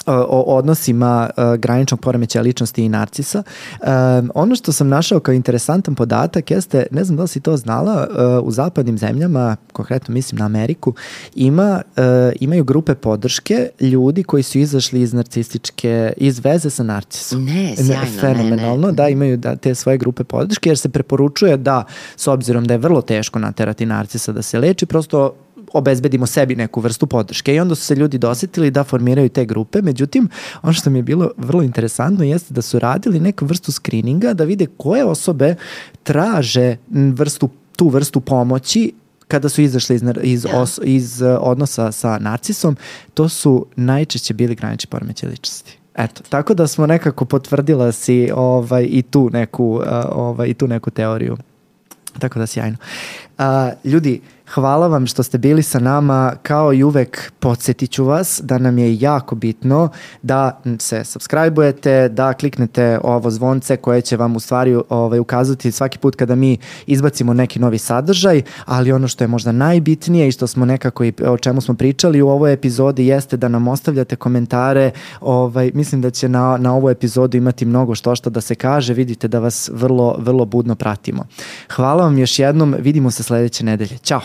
o odnosima uh, graničnog poremećaja ličnosti i narcisa. Um, ono što sam našao kao interesantan podatak jeste, ne znam da li si to znala, uh, u zapadnim zemljama, konkretno mislim na Ameriku, ima, uh, imaju grupe podrške ljudi koji su izašli iz narcističke, iz veze sa narcisom. Ne, sjajno, Fenomenalno, ne, ne. da, imaju da, te svoje grupe podrške, jer se preporučuje da, s obzirom da je vrlo teško naterati narcisa da se leči, prosto obezbedimo sebi neku vrstu podrške i onda su se ljudi dosetili da formiraju te grupe, međutim ono što mi je bilo vrlo interesantno jeste da su radili neku vrstu skrininga da vide koje osobe traže vrstu tu vrstu pomoći kada su izašli iz, iz, da. os, iz uh, odnosa sa narcisom, to su najčešće bili granični poremeće ličnosti. Eto, tako da smo nekako potvrdila si ovaj, i tu neku, uh, ovaj, i tu neku teoriju. Tako da sjajno. Uh, ljudi, Hvala vam što ste bili sa nama. Kao i uvek podsjetit ću vas da nam je jako bitno da se subscribe-ujete, da kliknete ovo zvonce koje će vam u stvari ovaj, ukazati svaki put kada mi izbacimo neki novi sadržaj, ali ono što je možda najbitnije i što smo nekako i o čemu smo pričali u ovoj epizodi jeste da nam ostavljate komentare. Ovaj, mislim da će na, na ovu epizodu imati mnogo što što da se kaže. Vidite da vas vrlo, vrlo budno pratimo. Hvala vam još jednom. Vidimo se sledeće nedelje. Ćao!